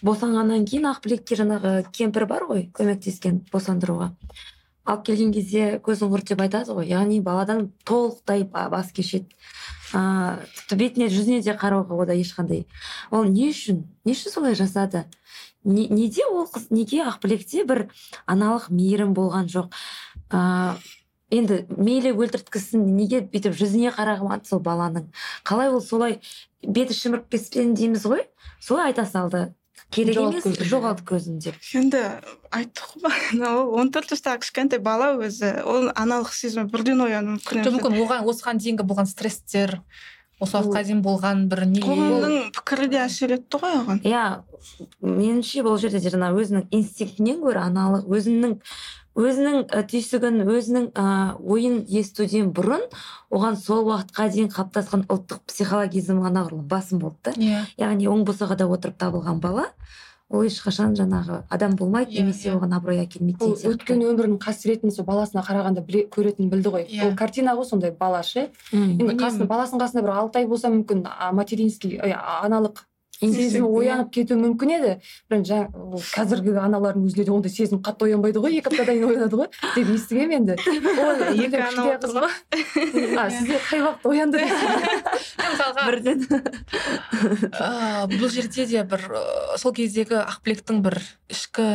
босанғаннан кейін ақбілекке жаңағы кемпір бар ғой көмектескен босандыруға. Алып келген кезде көзің құрт деп айтады ғой яғни баладан толықтай ба- бас кешеді. А, тіпті бетіне жүзіне де қарауға ода ешқандай. Ол не үшін? Не үшін солай жасады? Не, неде ол қыз неге ақбілекте бір аналық мейірім болған жоқ? А, енді мейлі өлтірткісін неге бүйтіп жүзіне қарағымады сол баланың? Қалай ол солай беті шіміріп кеткен дейміз ғой? Солай айта салды. Керек емес жоғалт көзін деп. Енді айттық қой ол он төрт жастағы кішкентай бала өзі. Ол аналық сезімі бірден оянуы мүмкін жоқ мүмкін оған осыған дейінгі болған стресстер осы уақытқа дейін болған бір не қоғамның пікірі де әсер етті ғой оған. Иә меніңше бұл жерде де жаңа өзінің инстинктінен гөрі аналық өзінің өзінің і, түйсігін өзінің ә, ойын естуден бұрын оған сол уақытқа дейін қалыптасқан ұлттық психологизм анағұрлым басым болды да иә яғни оң босағада отырып табылған бала ол ешқашан жаңағы адам болмайды Иә, немесе иә. оған абырой әкелмейді ол деген сияқты. өткен өмірінің қасіретін сол баласына қарағанда біле, көретінін білді ғой Иә. ол картина ғой сондай бала ше енді қасында баласының қасында бір алты ай болса мүмкін материнский аналық Сезім иә. оянып кетуі мүмкін еді. Бірақ жаңа ол қазіргі аналардың өзінде де ондай сезім қатты оянбайды ғой екі аптадан кейін оянады ғой деп естігемін енді. Екі ана ғой а сізде қай уақытта оянды? Мысалға бірден. Бұл жерде де бір сол кездегі ақбілектің бір ішкі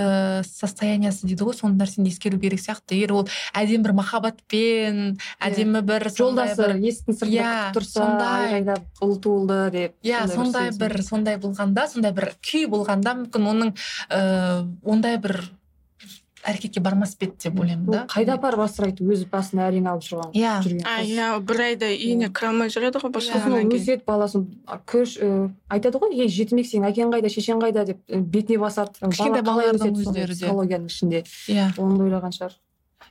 состояниясы дейді ғой сол нәрсені ескеру керек сияқты. Егер ол әдемі бір махаббатпен әдемі бір жолдасы бір есіктің сыртында Иә, күтіп тұрса сондай. ұл туылды деп иә сондай бір сондай болғанда сондай бір күй болғанда мүмкін оның ә, ондай бір әрекетке бармас па еді деп ойлаймын да. Қайда апарып асырайды? Өз басына әрең алып жүрған Иә. жүрген қыз. иә бір айда үйіне кіре алмай жүреді ғой сосын ол баласын көш ә, айтады ғой ей жетімек сенің әкең қайда шешең қайда? деп ә, бетіне басады. Кішкентай балалардың сондай өздері де. психологияның ішінде. Иә. Оны ойлаған шығар.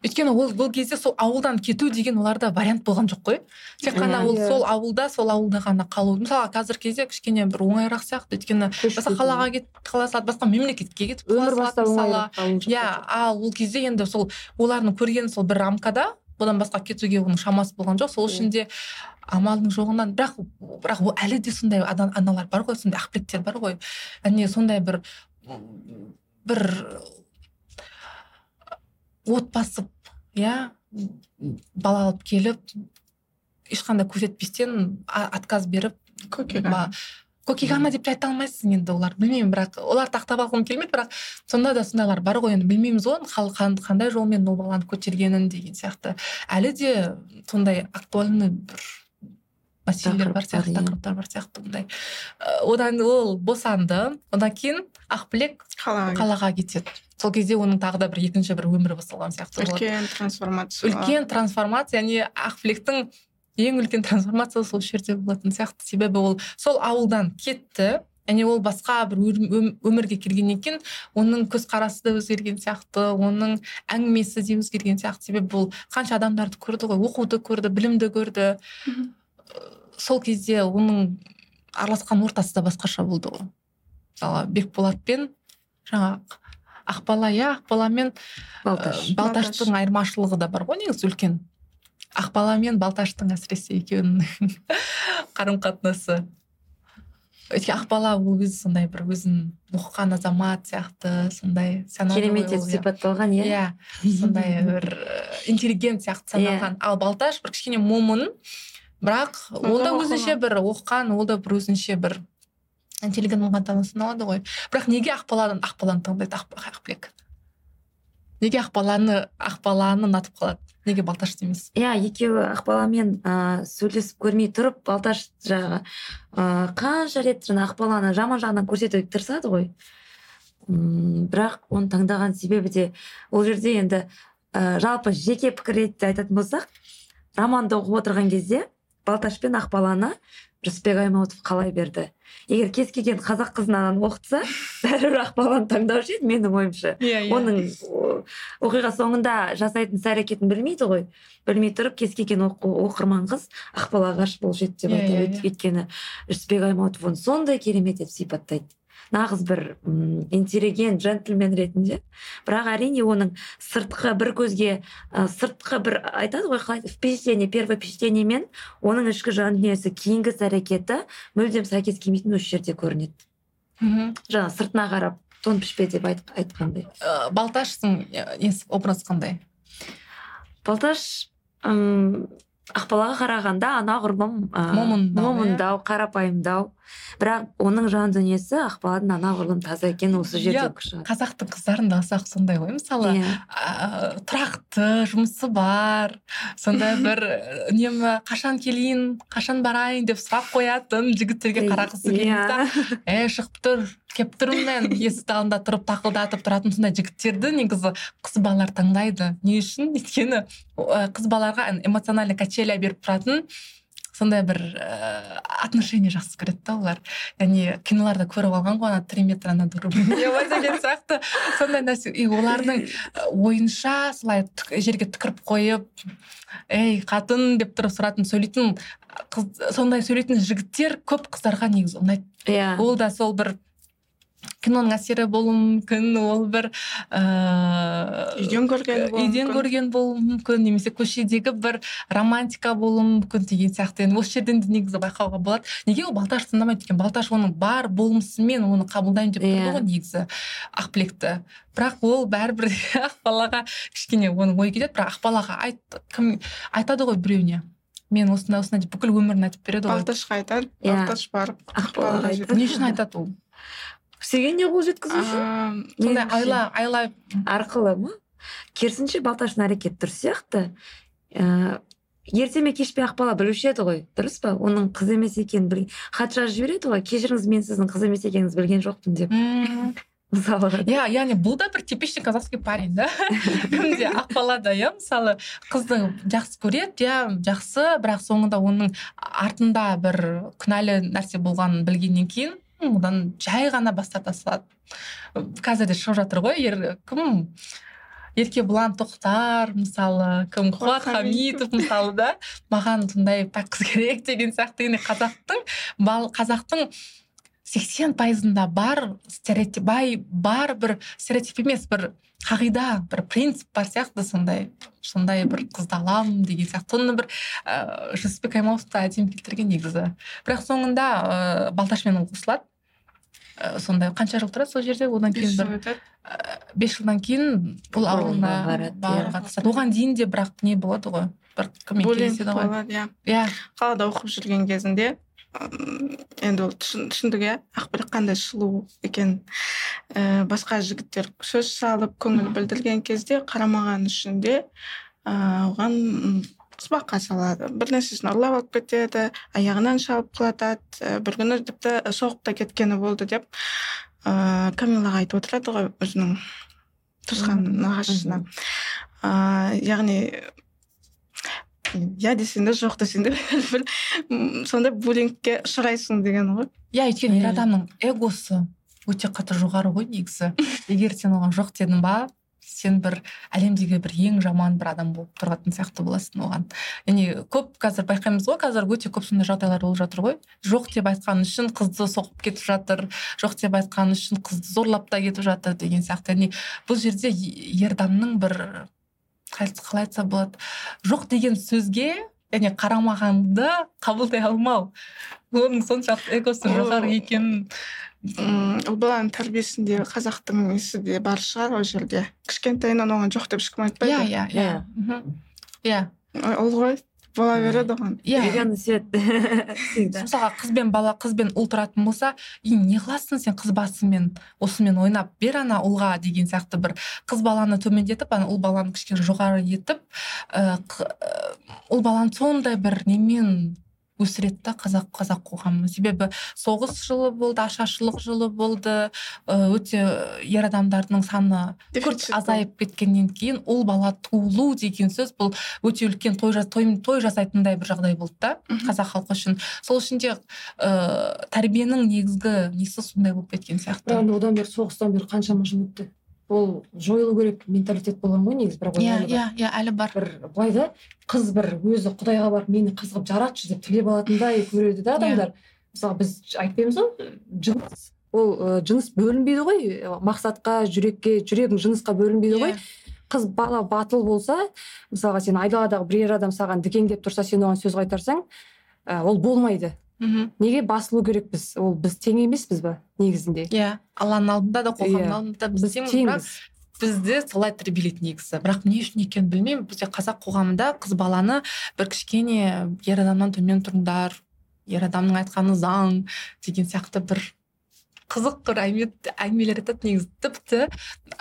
Өйткені ол бұл кезде сол ауылдан кету деген оларда вариант болған жоқ қой. Тек қана ол Иә. сол ауылда сол ауылда ғана қалу. Мысалға қазіргі кезде кішкене бір оңайырақ сияқты. Өйткені басқа қалаға кетіп қала салады басқа мемлекетке кетіп өмір мысалы иә ал ол кезде енді сол олардың көрген сол бір рамкада одан басқа кетуге оның шамасы болған жоқ. Сол үшін де амалдың жоғынан бірақ бірақ ол әлі де сондай ана- аналар бар ғой сондай ақбілектер бар ғой. Яғни сондай бір бір от басып иә бала алып келіп ешқандай көрсетпестен отказ беріп көкек ба- көкек ана деп те айта алмайсың енді олар білмеймін бірақ оларды ақтап алғым келмейді бірақ сонда да сондайлар бар ғой енді білмейміз ғой қан- қандай жолмен ол баланы көтергенін деген сияқты. Әлі де сондай актуальный бір мәселелер бар сияқты иә. тақырыптар бар сияқты Э, одан ол босанды. Одан кейін ақбілек қалаға қалаға кетеді. Сол кезде оның тағы да бір екінші бір өмірі басталған сияқты болады. Үлкен трансформация. Үлкен трансформация яғни ақбілектің ең үлкен трансформация сол жерде болатын сияқты. Себебі ол сол ауылдан кетті және ол басқа бір өмірге келгеннен кейін оның көзқарасы да өзгерген сияқты оның әңгімесі де өзгерген сияқты. Себебі ол қанша адамдарды көрді ғой оқуды көрді білімді көрді. Сол кезде оның араласқан ортасы да басқаша болды ғой. Мысалы бекболатпен жаңағы ақбала иә ақбала мен балташ. Э, балташтың айырмашылығы да бар ғой негізі үлкен. Ақбала мен балташтың әсіресе екеуінің қарым қатынасы өйткені ақбала ол өзі сондай бір өзін оқыған азамат сияқты сондай керемет етіп иә. сипатталған иә? Иә сондай бір э, интеллигент сияқты Иә. саналған. Ал балташ бір кішкене момын бірақ ол да өзінше бір оқыған ол да бір өзінше бір интеллигент адам саналады ғой. Бірақ неге ақбаладан ақбаланы таңдайды Ақ- ақбілек неге ақбаланы ақбаланы ұнатып қалады? Неге балташты емес иә екеуі ақбаламен ә, сөйлесіп көрмей тұрып балташ жағы ә, қанша рет жаңа ақбаланы жаман жағынан көрсетуге тырысады ғой. М, бірақ оны таңдаған себебі де ол жерде енді ә, жалпы жеке пікір ретінде айтатын болсақ романды оқып отырған кезде балташ пен ақбаланы рысбек аймауытов қалай берді. Егер кез келген қазақ қызынан оқытса бәрібір ақбаланы таңдаушы еді менің ойымша. Иә оның о- оқиға соңында жасайтын іс әрекетін білмейді ғой. Білмей тұрып кез келген оқырман қыз ақбалаға ғашық болушы еді деп Иә, айтады иә, Өйт- иә. өйткені жүсіпбек аймауытов оны сондай керемет етіп сипаттайды. Нағыз бір м, интеллигент джентльмен ретінде. Бірақ әрине оның сыртқы бір көзге ә, сыртқы бір айтады ғой қалай впечатление первое впечатление мен оның ішкі жан дүниесі кейінгі іс әрекеті мүлдем сәйкес келмейтін осы жерде көрінеді. Мхм жаңа сыртына қарап тон пішпе деп айт- айтқандай. Э, балташтың э, несі образ қандай? Балташ ым, ақбалаға қарағанда анағұрлым ә, Момындау, иә. момындау қарапайымдау. Бірақ оның жан дүниесі ақбаладың анағұрлым таза екен осы жерде Иә, қазақтың қыздарында алсақ сондай ғой мысалы Иә. ә, тұрақты жұмысы бар сондай бір ә, үнемі қашан келейін қашан барайын деп сұрақ қоятын жігіттерге қарағысы келмейді да. е шығып тұр келіп тұрмын мен есікті алдында тұрып тақылдатып тұратын сондай жігіттерді негізі қыз балалар таңдайды. Не үшін? Өйткені ә, қыз балаларға эмоциональный качеля беріп тұратын сондай бір ә, отношение жақсы көреді да олар. Яғни киноларда көріп алған ғой ана три метра над неба деген сияқты. Сондай нәрсе. И олардың ә, ойынша солай түк- жерге түкіріп қойып ей қатын! деп тұрып сұратын сөйлейтін қыз сондай сөйлейтін жігіттер көп қыздарға негізі ұнайды. Иә. Ол да сол бір киноның әсері болуы мүмкін ол бір ыыы үйден көрген болуы үйден мүмкін. көрген болуы мүмкін немесе көшедегі бір романтика болуы мүмкін деген сияқты. Енді осы жерден де негізі байқауға болады. Неге ол балташ тыңдамайды екен? Балташ оның бар болмысымен оны қабылдаймын деп тұрды Иә. ғой негізі ақбілекті. Бірақ ол бәрібір ақбалаға кішкене оның ойы кетеді бірақ ақбалаға айт кім айтады ғой біреуіне. Мен осындай осындай деп бүкіл өмірін айтып береді ғой. Балташқа айтады Иә. балташ барып не үшін айтады ол? Сенге не қол жеткізу үшін сондай айла айла. арқылы ма? Керісінше балташтың әрекеті дұрыс сияқты. Ә, ерте ме кеш пе ақбала білуші еді ғой дұрыс па? Оның қыз емес екенін білген хат жазып жібереді ғой. Кешіріңіз мен сіздің қыз емес екеніңізді білген жоқпын деп. Мысалға иә яғни бұл да бір типичный казахский парень да? Кімде ақбала да иә мысалы қызды жақсы көреді иә жақсы. Бірақ соңында оның артында бір күнәлі нәрсе болғанын білгеннен кейін одан жай ғана бас тарта салады қазір де шығып жатыр ғой ер кім? Еркебұлан тоқтар мысалы кім? Қуат хамитов мысалы да. Маған сондай пәк қыз керек деген сияқты. Енді қазақтың бал қазақтың сексен пайызында бар стереотип бай бар бір стереотип емес бір қағида бір принцип бар сияқты сондай сондай бір қызды аламын деген сияқты. Соны бір ыыы жүсіпбек аймауытов та әдемі келтірген негізі. Бірақ соңында ыыы балташмен ол қосылады. Ә, сондай қанша жыл тұрады сол жерде? Одан кейін бір ә, бес жылдан кейін бұл ауылына баруға иә. тырысады оған дейін де бірақ не болады ғой? Бір кіммен кездеседі ғой. болады иә. Иә. Қалада оқып жүрген кезінде енді ол түсін- түсіндік иә. Ақбілек қандай сұлу екенін Ііі басқа жігіттер сөз салып көңіл білдірген кезде қарамаған үшін де ыыы, оған м, қыспаққа салады. Бір нәрсесін ұрлап алып кетеді аяғынан шалып құлатады. Бір күні тіпті соғып та кеткені болды деп ыыы камилаға айтып отырады ғой өзінің туысқан нағашысына ыыы яғни иә десең де жоқ десең де бір сондай буллингке ұшырайсың деген ғой. Иә өйткені ер адамның эгосы өте қатты жоғары ғой негізі. Егер сен оған жоқ дедің ба сен бір әлемдегі бір ең жаман бір адам болып тұратын сияқты боласың оған. Яғни көп қазір байқаймыз ғой қазір өте көп сондай жағдайлар болып жатыр ғой. Жоқ деп айтқан үшін қызды соғып кетіп жатыр жоқ деп айтқан үшін қызды зорлап та кетіп жатыр деген сияқты. Яғни бұл жерде ер бір қалай айтса болады жоқ деген сөзге яғни қарамағанды қабылдай алмау. Оның соншалықты эгосы Ол- жоғары екенін ұл баланың тәрбиесінде қазақтың несі де бар шығар ол жерде. Кішкентайынан оған жоқ деп ешкім айтпайды. Иә иә иә. Иә. мхм. иә. Ұл ғой. Бола береді оған иә. Үйрен өседі всегда. Мысалға қыз бен бала қыз бен ұл тұратын болса и не қыласың сен қыз басымен осымен ойнап бер ана ұлға деген сияқты бір. Қыз баланы төмендетіп ана ұл баланы кішкене жоғары етіп ә, ұл баланы сондай бір немен өсіреді да қазақ қазақ қоғамы. Себебі соғыс жылы болды ашаршылық жылы болды. Өте ер адамдардың саны күрт азайып кеткеннен кейін ұл бала туылу деген сөз бұл өте үлкен той, той, той жасайтындай бір жағдай болды да қазақ халқы үшін. Сол үшін де ыыы тәрбиенің негізгі несі сондай болып кеткен сияқты. Енді одан бері соғыстан бері қаншама жыл өтті? Ол жойылу керек менталитет болған ғой негізі? бірақ иә иә иә әлі бар. бір былай да қыз бір өзі құдайға барып мені қыз қылып жаратшы деп тілеп алатындай көреді да Иә. адамдар. Мысалы біз айтпаймыз ғой жұмыс ол жыныс бөлінбейді ғой. Мақсатқа жүрекке жүрегің жынысқа бөлінбейді ғой. Иә. қыз бала батыл болса мысалға сен айдаладағы бірер адам саған дікеңдеп тұрса сен оған сөз қайтарсаң ә, ол болмайды. Мхм неге басылу керекпіз? Ол біз тең емеспіз ба негізінде? Иә алланың алдында да қоғамның Иә. алдында да біз біз теңбіз. Бізді солай тәрбиелейді негізі. Бірақ не үшін екенін білмеймін. Бізде қазақ қоғамында қыз баланы бір кішкене ер адамнан төмен тұрыңдар ер адамның айтқаны заң деген сияқты бір қызық бір әңгіме әңгімелер айтады негізі. Тіпті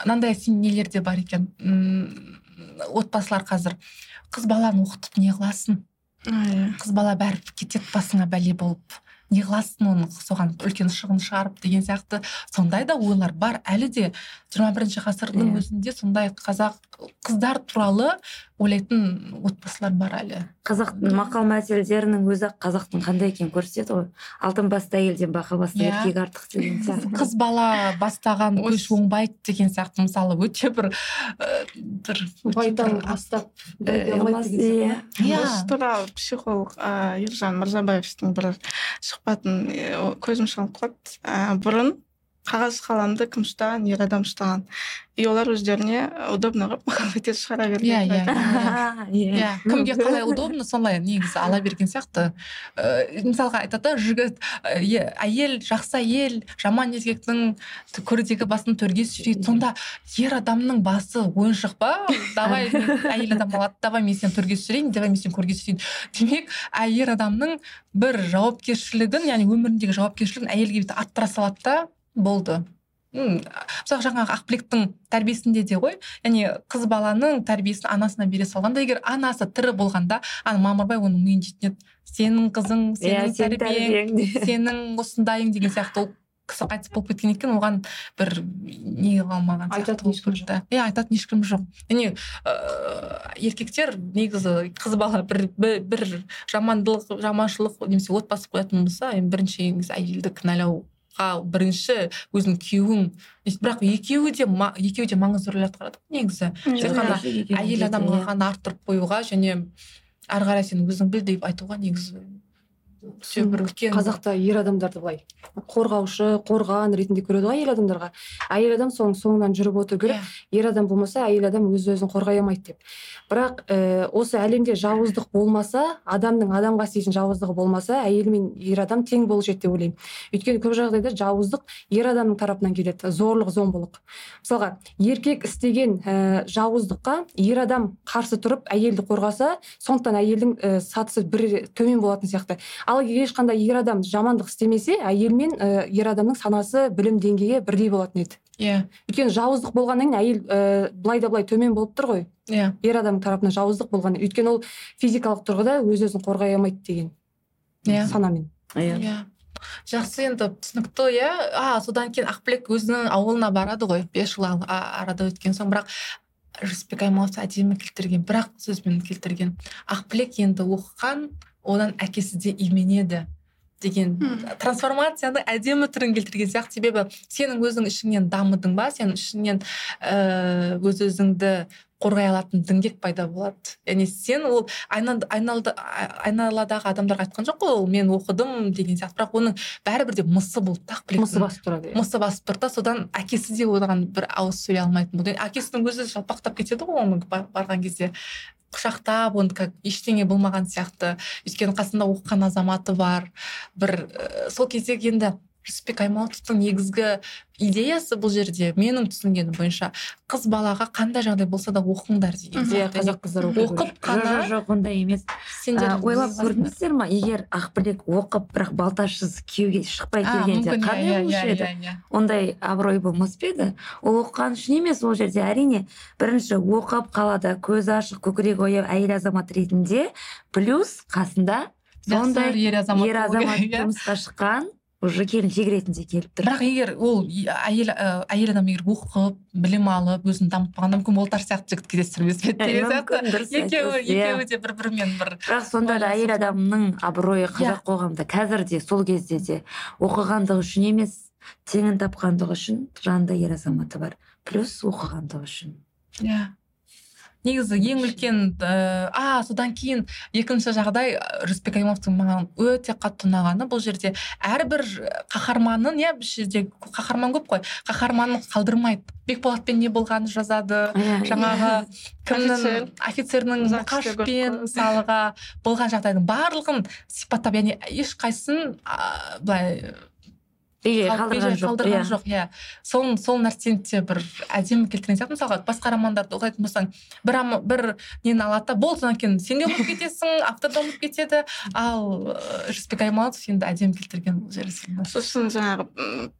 мынандай нелер де бар екен. М, отбасылар қазір. Қыз баланы оқытып не қыласың? Қыз бала бәрібір кетеді басыңа бәле болып. Не қыласың оны соған үлкен шығын шығарып деген сияқты. Сондай да ойлар бар. Әлі де жиырма бірінші ғасырдың Иә. өзінде сондай қазақ қыздар туралы ойлайтын отбасылар бар әлі. Қазақтың мақал мәтелдерінің өзі ақ қазақтың қандай екенін көрсетеді ғой. Алтын басты әйелден бақа басты Иә. еркек артық деген сияқты. қыз бала бастаған көш оңбайды деген сияқты мысалы өте бір бір байтал бір- астап бәйге алмайды деген иә. Иә. осы туралы психолог ержан мырзабаевтың бір сұхбатын көзім шалып қалды ә, бұрын қағаз қаламды кім ұстаған ер адам ұстаған. И олар өздеріне удобно қылып махаббатет шығара берген Иә, иә. иә иә. Кімге қалай удобно солай негізі ала берген сияқты. Ә, мысалға айтады да жігіт е- әйел жақсы әйел жаман еркектің көрдегі басын төрге сүйрейді сонда ер адамның басы ойыншық па? Давай әйел адам алады давай мен сені төрге түсірейін давай мен сені көрге түсірейін демек әйел адамның бір жауапкершілігін яғни өміріндегі жауапкершілігін әйелге бүйтіп арттыра салады да болды. М, мысалы жаңағы ақбілектің тәрбиесінде де ғой. Яғни қыз баланың тәрбиесін анасына бере салғанда егер анасы тірі болғанда ана мамырбай оның миын жейтін еді. Сенің қызың иә сенің сен тәрбиең сенің осындайың деген сияқты. Ол кісі қайтыс болып кеткен екен оған бір не қалмаған сияқты Айтатын ешкім кетті. иә айтатын ешкім жоқ. Яғни ыыы еркектер негізі қыз бала бір бір, бір жамандылық жаманшылық немесе отбасы қоятын болса ең бірінші негізі әйелді кінәлауға бірінші өзінің күйеуің бірақ екеуі де ма- екеуі де маңызды рөл атқарады ғой негізі. Тек қана әйел адамға ғана арттырып қоюға және ары қарай сен өзің біл деп айтуға негізі қазақта ер адамдарды былай қорғаушы қорған ретінде көреді ғой әйел адамдарға. Әйел адам соның соңынан жүріп отыру керек Иә. ер адам болмаса әйел адам өз өзін қорғай алмайды деп. Бірақ ә, осы әлемде жауыздық болмаса адамның адамға істейтін жауыздығы болмаса әйел мен ер адам тең болушы еді деп ойлаймын. Өйткені көп жағдайда жауыздық ер адамның тарапынан келеді зорлық зомбылық. Мысалға еркек істеген ә, жауыздыққа ер адам қарсы тұрып әйелді қорғаса сондықтан әйелдің ә, сатысы бір төмен болатын сияқты. Ал егер ешқандай ер адам жамандық істемесе әйел мен ә, ер адамның санасы білім деңгейі бірдей болатын еді. Иә. Өйткені жауыздық болғаннан кейін әйел ә, былай да былай төмен болып тұр ғой. Иә. Ер адамның тарапынан жауыздық болған өйткені ол физикалық тұрғыда өз өзін қорғай алмайды деген иә. санамен. Иә. Иә. Жақсы енді түсінікті иә. А содан кейін ақбілек өзінің ауылына барады ғой. Бес жыл арада өткен соң бірақ жүсіпбек аймауытов әдемі келтірген бір ақ сөзбен келтірген. Ақбілек енді оқыған одан әкесі де именеді деген Мм. трансформацияны әдемі түрін келтірген сияқты себебі сенің өзің ішіңнен дамыдың ба сен ішіңнен ііі өз өзіңді қорғай алатын діңгек пайда болады. Яғни сен ол айналадағы адамдарға айтқан жоқ қой ол мен оқыдым деген сияқты. Бірақ оның бәрібір де мысы болды да ақбілектің. мысы басып тұрады иә. мысы басып тұрды да содан әкесі де оған бір ауыз сөйлей алмайтын болды. Әкесінің өзі жалпақтап кетеді ғой оны ба- барған кезде. Құшақтап оны как ештеңе болмаған сияқты. Өйткені қасында оқыған азаматы бар. Бір ә, сол кездегі енді жүсіпбек аймауытовтың негізгі идеясы бұл жерде. Менің түсінгенім бойынша қыз балаға қандай жағдай болса да оқыңдар деген. Иә сияқты. қазақ қыздары оқып қана жоқ жоқ ондай емес. сендер ойлап көрдіңіздер ма? егер ақбілек оқып бірақ балташсыз күйеуге шықпай келгенде мүмкін, қандай иә, болушы иә, еді? иә, иә. ондай абырой болмас па еді? Ол оқыған үшін емес ол жерде. Әрине бірінші оқып қалада көзі ашық көкірегі ояу әйел азамат ретінде. Плюс қасында сондай ер азамат иә. тұрмысқа шыққан уже келіншек ретінде келіп тұр. Бірақ егер ол әйел әйел адам егер оқып білім алып өзін дамытпағанда мүмкін болтар сияқты жігіт кездестірмес пе еді деген сияқты. екеуі иә. екеуі де бір бірімен бір бірақ сонда да әйел адамның абыройы қазақ қоғамында қазір де сол кезде де оқығандығы үшін емес теңін тапқандығы үшін жанында ер азаматы бар. Плюс оқығандығы үшін. Иә. Негізі ең үлкен ә, а содан кейін екінші жағдай ә, жүсіпбек аймановтың маған өте қатты ұнағаны бұл жерде әрбір қаһарманын иә бұл жерде қаһарман көп қой қаһарманын қалдырмайды. Бекболатпен не болғанын жазады. Иә, жаңағы кімнің Офицер. офицердің мұқашпен мысалға болған жағдайдың барлығын сипаттап яғни ешқайсысын былай қалдырған жоқ қалдырған иә. жоқ иә. Сол сол нәрсені де бір әдемі келтірген сияқты мысалға басқа романдарды оқитын болсаң бір бір нені алады да болды содан кейін сен де ұмытып кетесің автор да ұмытып кетеді. Ал ыыы, жүсіпбек аймауытов енді әдемі келтірген бұл жерде сосын жаңағы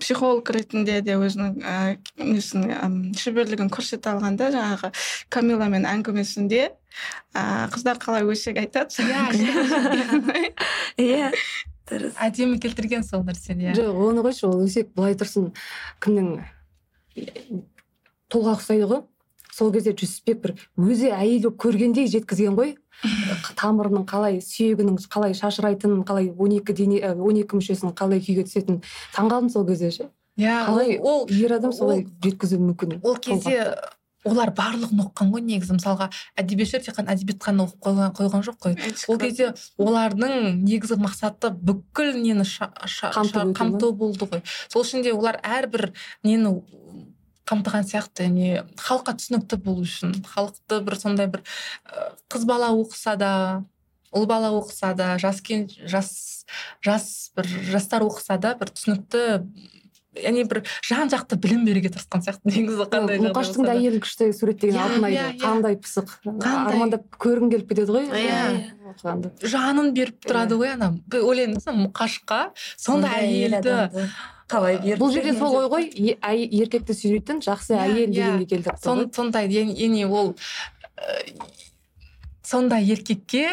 психолог ретінде де өзінің ә, несін м, шеберлігін көрсете алғанда жаңағы камиламен әңгімесінде ә, қыздар қалай өсек айтады. Иә, иә. Дұрыс әдемі келтірген сол нәрсені иә. жоқ оны қойшы ол өсек былай тұрсын. кімнің тұлға ұқсайды ғой. сол кезде жүсіпбек бір өзі әйел болып көргендей жеткізген ғой. тамырының қалай сүйегінің қалай шашырайтынын қалай он екі дене он екі мүшесінің қалай күйге түсетінін таңқалдым сол кезде ше. Иә қалай ол ер адам солай ол- жеткізуі мүмкін ол кезде олар барлығын оқыған ғой негізі. мысалға әдебиетшілер тек қана әдебиет қана оқып қойған, қойған жоқ қой. Ол кезде олардың негізгі мақсаты бүкіл нені қамту болды ғой. Сол үшін де олар әрбір нені қамтыған сияқты не халыққа түсінікті болу үшін. Халықты бір сондай бір қыз бала оқыса да ұл бала оқыса да жас кен жас жас бір жастар оқыса да бір түсінікті яғни бір жан жақты білім беруге тырысқан сияқты негізі қандай мұқаштың да әйелін күшті суреттеген Иә, алтынайды иә, иә. қандай пысық. Армандап көргің келіп кетеді ғой. Иә. жанын беріп тұрады ғой ана ойлаймын да, мұқашқа сондай әйелді қалай берді бұл жерде сол ой ғой еркекті сүйрейтін жақсы әйел дегенге ғой сондай яғни ол сондай еркекке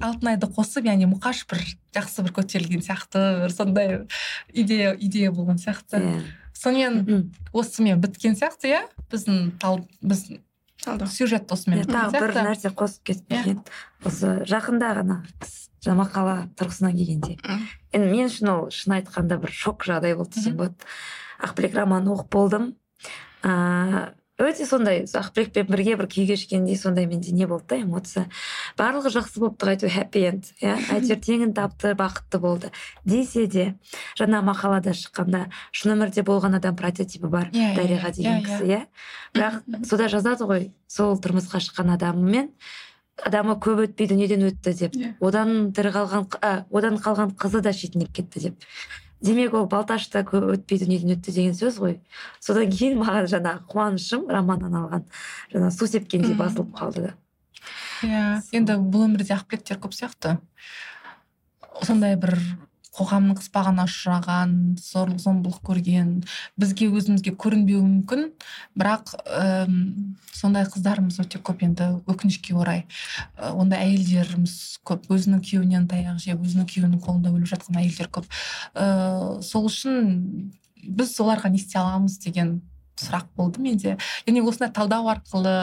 алтынайды қосып яғни мұқаш бір жақсы бір көтерілген сияқты бір сондай идея идея болған сияқты. Иә. Сонымен осымен біткен сияқты иә? Біздің тал біздің талдау. сюжет осымен Иә, тағы бір нәрсе қосып кетпеген осы жақында ғана мақала тұрғысынан келгенде. Енді мен үшін ол шын айтқанда бір шок жағдай болды. Десем болады ақбілек романын оқып болдым. Ыыы өте сондай ақбілекпен бірге бір күй кешкендей сондай менде не болды да эмоция. Барлығы жақсы болыпты әйтеуір happy end иә? Әйтеуір теңін тапты бақытты болды. Десе де жаңа мақалада шыққанда шын өмірде болған адам прототипі бар Иә, иә, дариға иә, деген иә, кісі иә. бірақ сода жазады ғой сол тұрмысқа шыққан адамымен адамы көп өтпей дүниеден өтті деп. Иә. одан тірі қалған а, одан қалған қызы да шетінеп кетті деп. Демек ол балташ та көп өтпей дүниеден өтті деген сөз ғой. Содан кейін маған жаңағы қуанышым романнан алған жаңа су сепкендей басылып қалды да. Иә енді бұл өмірде ақбілектер көп сияқты. Сондай бір қоғамның қыспағына ұшыраған зорлық зомбылық көрген бізге өзімізге көрінбеуі мүмкін. Бірақ øм, сондай қыздарымыз өте көп енді өкінішке орай. Ондай әйелдеріміз көп. Өзінің күйеуінен таяқ жеп өзінің күйеуінің қолында өліп жатқан әйелдер көп. Ыыы сол үшін біз оларға не істей аламыз деген сұрақ болды менде. Яғни осындай талдау арқылы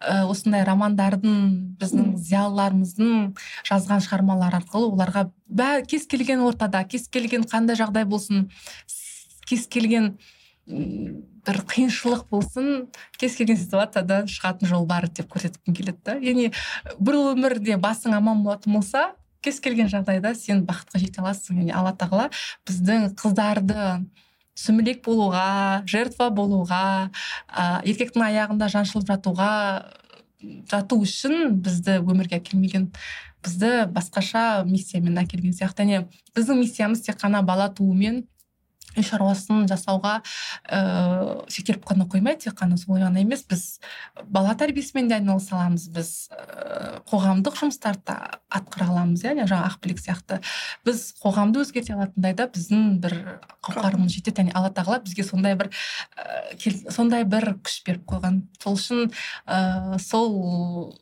ә, осындай романдардың біздің зиялыларымыздың жазған шығармалары арқылы оларға бәрі кез келген ортада кез келген қандай жағдай болсын кез келген бір қиыншылық болсын кез келген ситуациядан шығатын жол бар деп көрсеткім келеді да. Яғни бір өмірде басың аман болатын болса кез келген жағдайда сен бақытқа жете аласың. Яғни алла тағала біздің қыздарды сүмелек болуға жертва болуға ә, еркектің аяғында жаншылып жатуға жату үшін бізді өмірге әкелмеген бізді басқаша миссиямен әкелген сияқты. Және біздің миссиямыз тек қана бала туумен үй шаруасын жасауға ыыы шектеліп қана қоймай тек қана солай ғана емес біз бала тәрбиесімен де айналыса аламыз біз ыыы қоғамдық жұмыстарды да атқара аламыз иә жаңағы ақбілек сияқты. Біз қоғамды өзгерте алатындай да біздің бір қауқарымыз жетеді және алла тағала бізге сондай бір кел- сондай бір күш беріп қойған. Сол үшін ыыы сол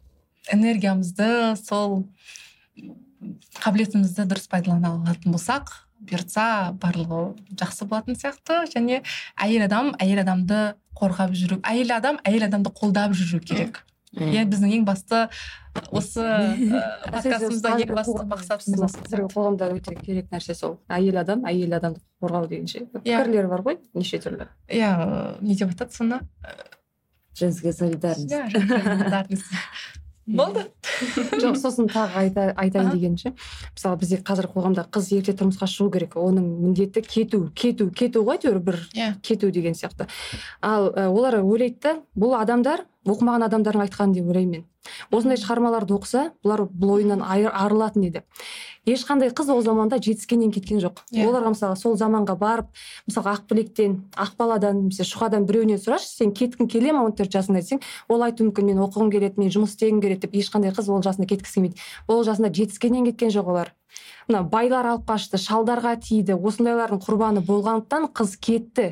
энергиямызды сол қабілетімізді дұрыс пайдалана алатын болсақ бұйыртса барлығы жақсы болатын сияқты. Және әйел адам әйел адамды қорғап жүру әйел адам әйел адамды қолдап жүру керек. Иә біздің ең басты осы подкастымызда ең басты мақсатымыз қазіргі қоғамда өте керек нәрсе сол. әйел адам әйел адамды қорғау деген ше Иә. пікірлер бар ғой неше түрлі? Иә не деп айтады соны? Женская солидарность. Иә солидарность. болды. Жоқ сосын тағы айта, айтайын Аха. дегенім ше мысалы бізде қазір қоғамда қыз ерте тұрмысқа шығу керек. Оның міндеті кету кету кету ғой әйтеуір бір иә. кету деген сияқты. Ал ә, олар ойлайды да бұл адамдар оқымаған адамдардың айтқаны деп ойлаймын мен. Осындай шығармаларды оқыса бұлар бұл ойыннан арылатын еді. Ешқандай қыз ол заманда жетіскеннен кеткен жоқ. Иә. оларға мысалы сол заманға барып мысалға ақбілекден ақбаладан немесе шұғадан біреуінен сұрашы сен кеткің келе ма он төрт жасыңда десең ол айтуы мүмкін мен оқығым келеді мен жұмыс істегім келеді деп ешқандай қыз ол жасында кеткісі келмейді. Ол жасында жетіскеннен кеткен жоқ олар. Мына байлар алып қашты шалдарға тиді осындайлардың құрбаны болғандықтан қыз кетті.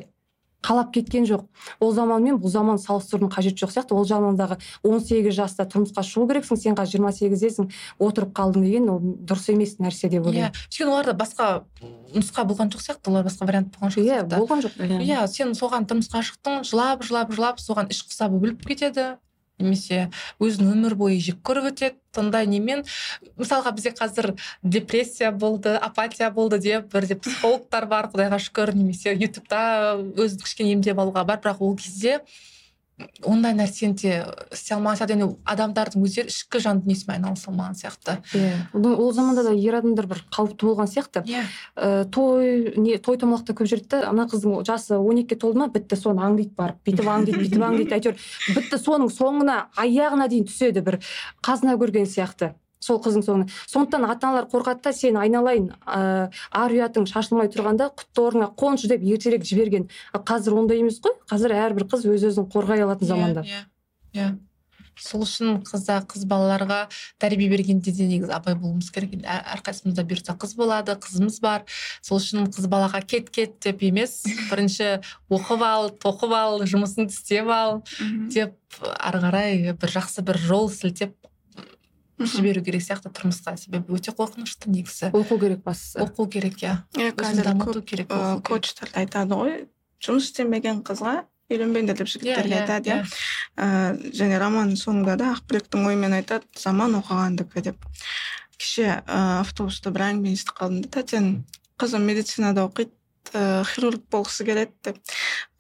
Қалап кеткен жоқ. Ол заман мен бұл заман салыстырудың қажеті жоқ сияқты. Ол замандағы 18 жаста тұрмысқа шығу керексің сен қазір жиырма сегіздесің отырып қалдың деген ол дұрыс емес нәрсе деп иә ойлаймын. өйткені оларда басқа нұсқа болған жоқ сияқты олар басқа вариант болған жоқ иә болған жоқ иә. Сен соған тұрмысқа шықтың жылап жылап жылап соған іш құсап өліп кетеді. Немесе өзін өмір бойы жек көріп өтеді. Сондай немен? Мысалға бізде қазір депрессия болды апатия болды деп бірде психологтар бар құдайға шүкір. Немесе ютубта өзін кішкене емдеп алуға бар. Бірақ ол кезде ондай нәрсені де істей алмаған сияқты яғни адамдардың өздері ішкі жан дүниесімен айналыса алмаған сияқты. Иә. Ол ол заманда да ер адамдар бір қауіпті болған сияқты. Иә. Ә, той не той томалақта көп жүреді да ана қыздың жасы он екіге толды ма бітті соны аңдиды барып бүйтіп аңдиды бүйтіп аңдиды әйтеуір. Бітті соның соңына аяғына дейін түседі бір қазына көрген сияқты. Сол қыздың соңына. Сондықтан ата аналар қорқады да сен айналайын ә, ар ұятың шашылмай тұрғанда құтты орныңа қоншы деп ертерек жіберген. Ал қазір ондай емес қой. Қазір әрбір қыз өз өзін қорғай алатын заманда. иә иә. Сол үшін қызда қыз балаларға тәрбие бергенде де негізі абай болуымыз керек. Енді әр- әрқайсымызда бұйыртса қыз болады қызымыз бар. Сол үшін қыз балаға кет кет деп емес бірінші оқып ал тоқып ал жұмысыңды істеп ал деп ары қарай бір жақсы бір жол сілтеп жіберу керек сияқты тұрмысқа. Себебі өте қорқынышты негізі. Оқу керек бастысы оқу керек иә. Иә дамыту керек коучтар да айтады ғой жұмыс істемеген қызға үйленбеңдер деп жігіттерге Иә, айтады иә. Ә, және романның соңында да ақбілектің ойымен айтады заман оқығандікі деп кеше ә, автобуста бір әңгіме естіп қалдым да тәтенің қызым медицинада оқиды ә, хирург болғысы келеді деп.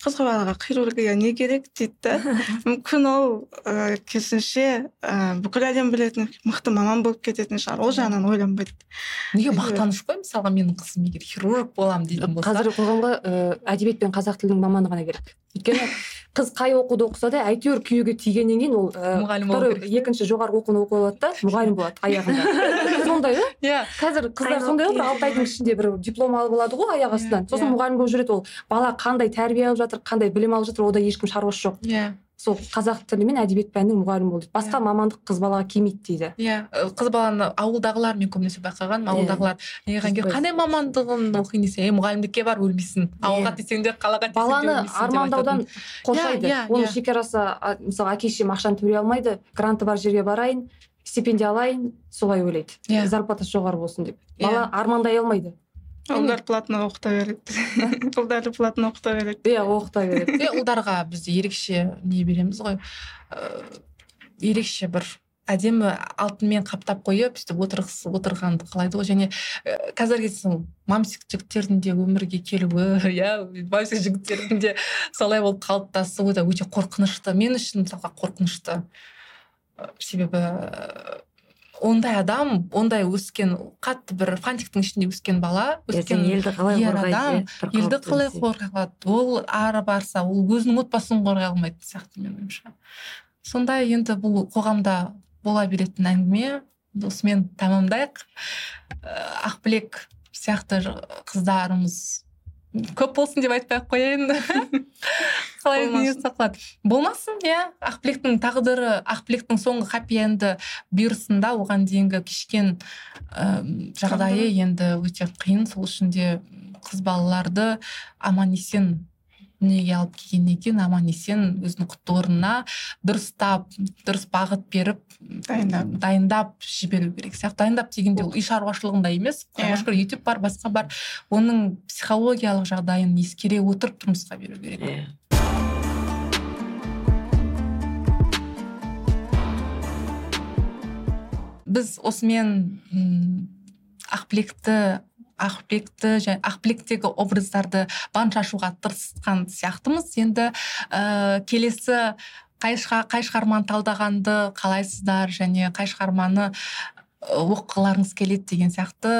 Қызға балаға хирургия не керек дейді. Да мүмкін ол ә, керісінше ә, бүкіл әлем білетін мықты маман болып кететін шығар. Ол жағынан ойланбайды. Неге мақтаныш қой? Мысалға менің қызым егер хирург боламын дейтін болса. Қазіргі қоғамға ә, әдебиет пен қазақ тілінің маманы ғана керек. Өйткені қыз қай оқуды оқыса да әйтеуір күйеуге тигеннен кейін ол ә, мұғалім екінші жоғарғы оқуын оқып алады да мұғалім болады аяғында. сондай ғой иә. Қазір қыздар сондай ғой бір алты айдың ішінде бір диплом алып алады ғой аяқ астынан. Иә, сосын иә. мұғалім болып жүреді ол. Бала қандай тәрбие алып жатыр қандай білім алып жатыр ода ешкім шаруасы жоқ. Иә. Сол қазақ тілі мен әдебиет пәнінің мұғалімі бол дейді басқа Иә. мамандық қыз балаға келмейді дейді. Иә. Ы, қыз баланы ауылдағылар мен көбінесе байқағаным ауылдағылар. Дұрыс. қандай мамандығын оқиын десе е мұғалімдікке бар өлмейсің. Ауылға тисең де қалаға тисең баланы армандаудан қоршайды. Иә, иә, оның иә. шекарасы мысалы әке шешем ақшаны төлей алмайды гранты бар жерге барайын стипендия алайын солай ойлайды. Иә. зарплатасы жоғары болсын деп. Иә. бала армандай алмайды. Ұлдар платно оқыта береді. Ұлдарды платно оқыта береді. Иә оқыта береді. Е ұлдарға бізде ерекше не береміз ғой. Ы, ерекше бір әдемі алтынмен қаптап қойып сөйтіп отырғыз отырғанды қалайды ғой. Және ы, қазіргі мамсик жігіттердің де өмірге келуі иә мамсик жігіттердің де солай болып қалыптасуы да өте қорқынышты. Мен үшін мысалға қорқынышты. Себебі ы, ондай адам ондай өскен қатты бір фантиктің ішінде өскен бала өскен елді қалай ер адам, елді қалай қорғай алады ол ары барса ол өзінің отбасын қорғай алмайтын сияқты менің ойымша. Сондай енді бұл қоғамда бола беретін әңгіме осымен тамамдайық Ә, ақбілек сияқты қыздарымыз көп болсын деп айтпай ақ қояйын. Қалай не сақлады болмасын иә. Ақбілектің тағдыры ақбілектің соңғы хаппи энді бұйырсын да оған дейінгі кешкен жағдайы енді өте қиын. Сол үшін де қыз балаларды аман есен дүниеге алып келгеннен кейін аман есен өзінің құтты орнына дұрыстап дұрыс бағыт беріп Дайындап. дайындап жіберу керек сияқты дайындап дегенде ол үй шаруашылығында емес құдайға Иә. шүкір ютуб бар басқа бар оның психологиялық жағдайын ескере отырып тұрмысқа беру керек Иә. біз осымен м, ақбілекті ақбілекті және ақбілектегі образдарды барынша ашуға тырысқан сияқтымыз. Енді ә, келесі қай шыға- қай шығарманы талдағанды қалайсыздар және қай шығарманы ы, оқығыларыңыз келеді деген сияқты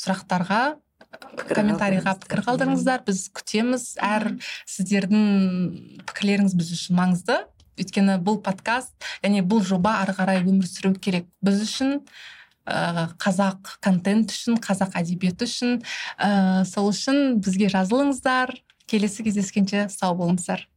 сұрақтарға Пікір комментарийға пікір қалдырыңыздар. Біз күтеміз. Әр сіздердің пікірлеріңіз біз үшін маңызды. Өйткені бұл подкаст және бұл жоба ары қарай өмір сүру керек. Біз үшін ә, қазақ контент үшін қазақ әдебиеті үшін. Ә, сол үшін бізге жазылыңыздар. Келесі кездескенше сау болыңыздар.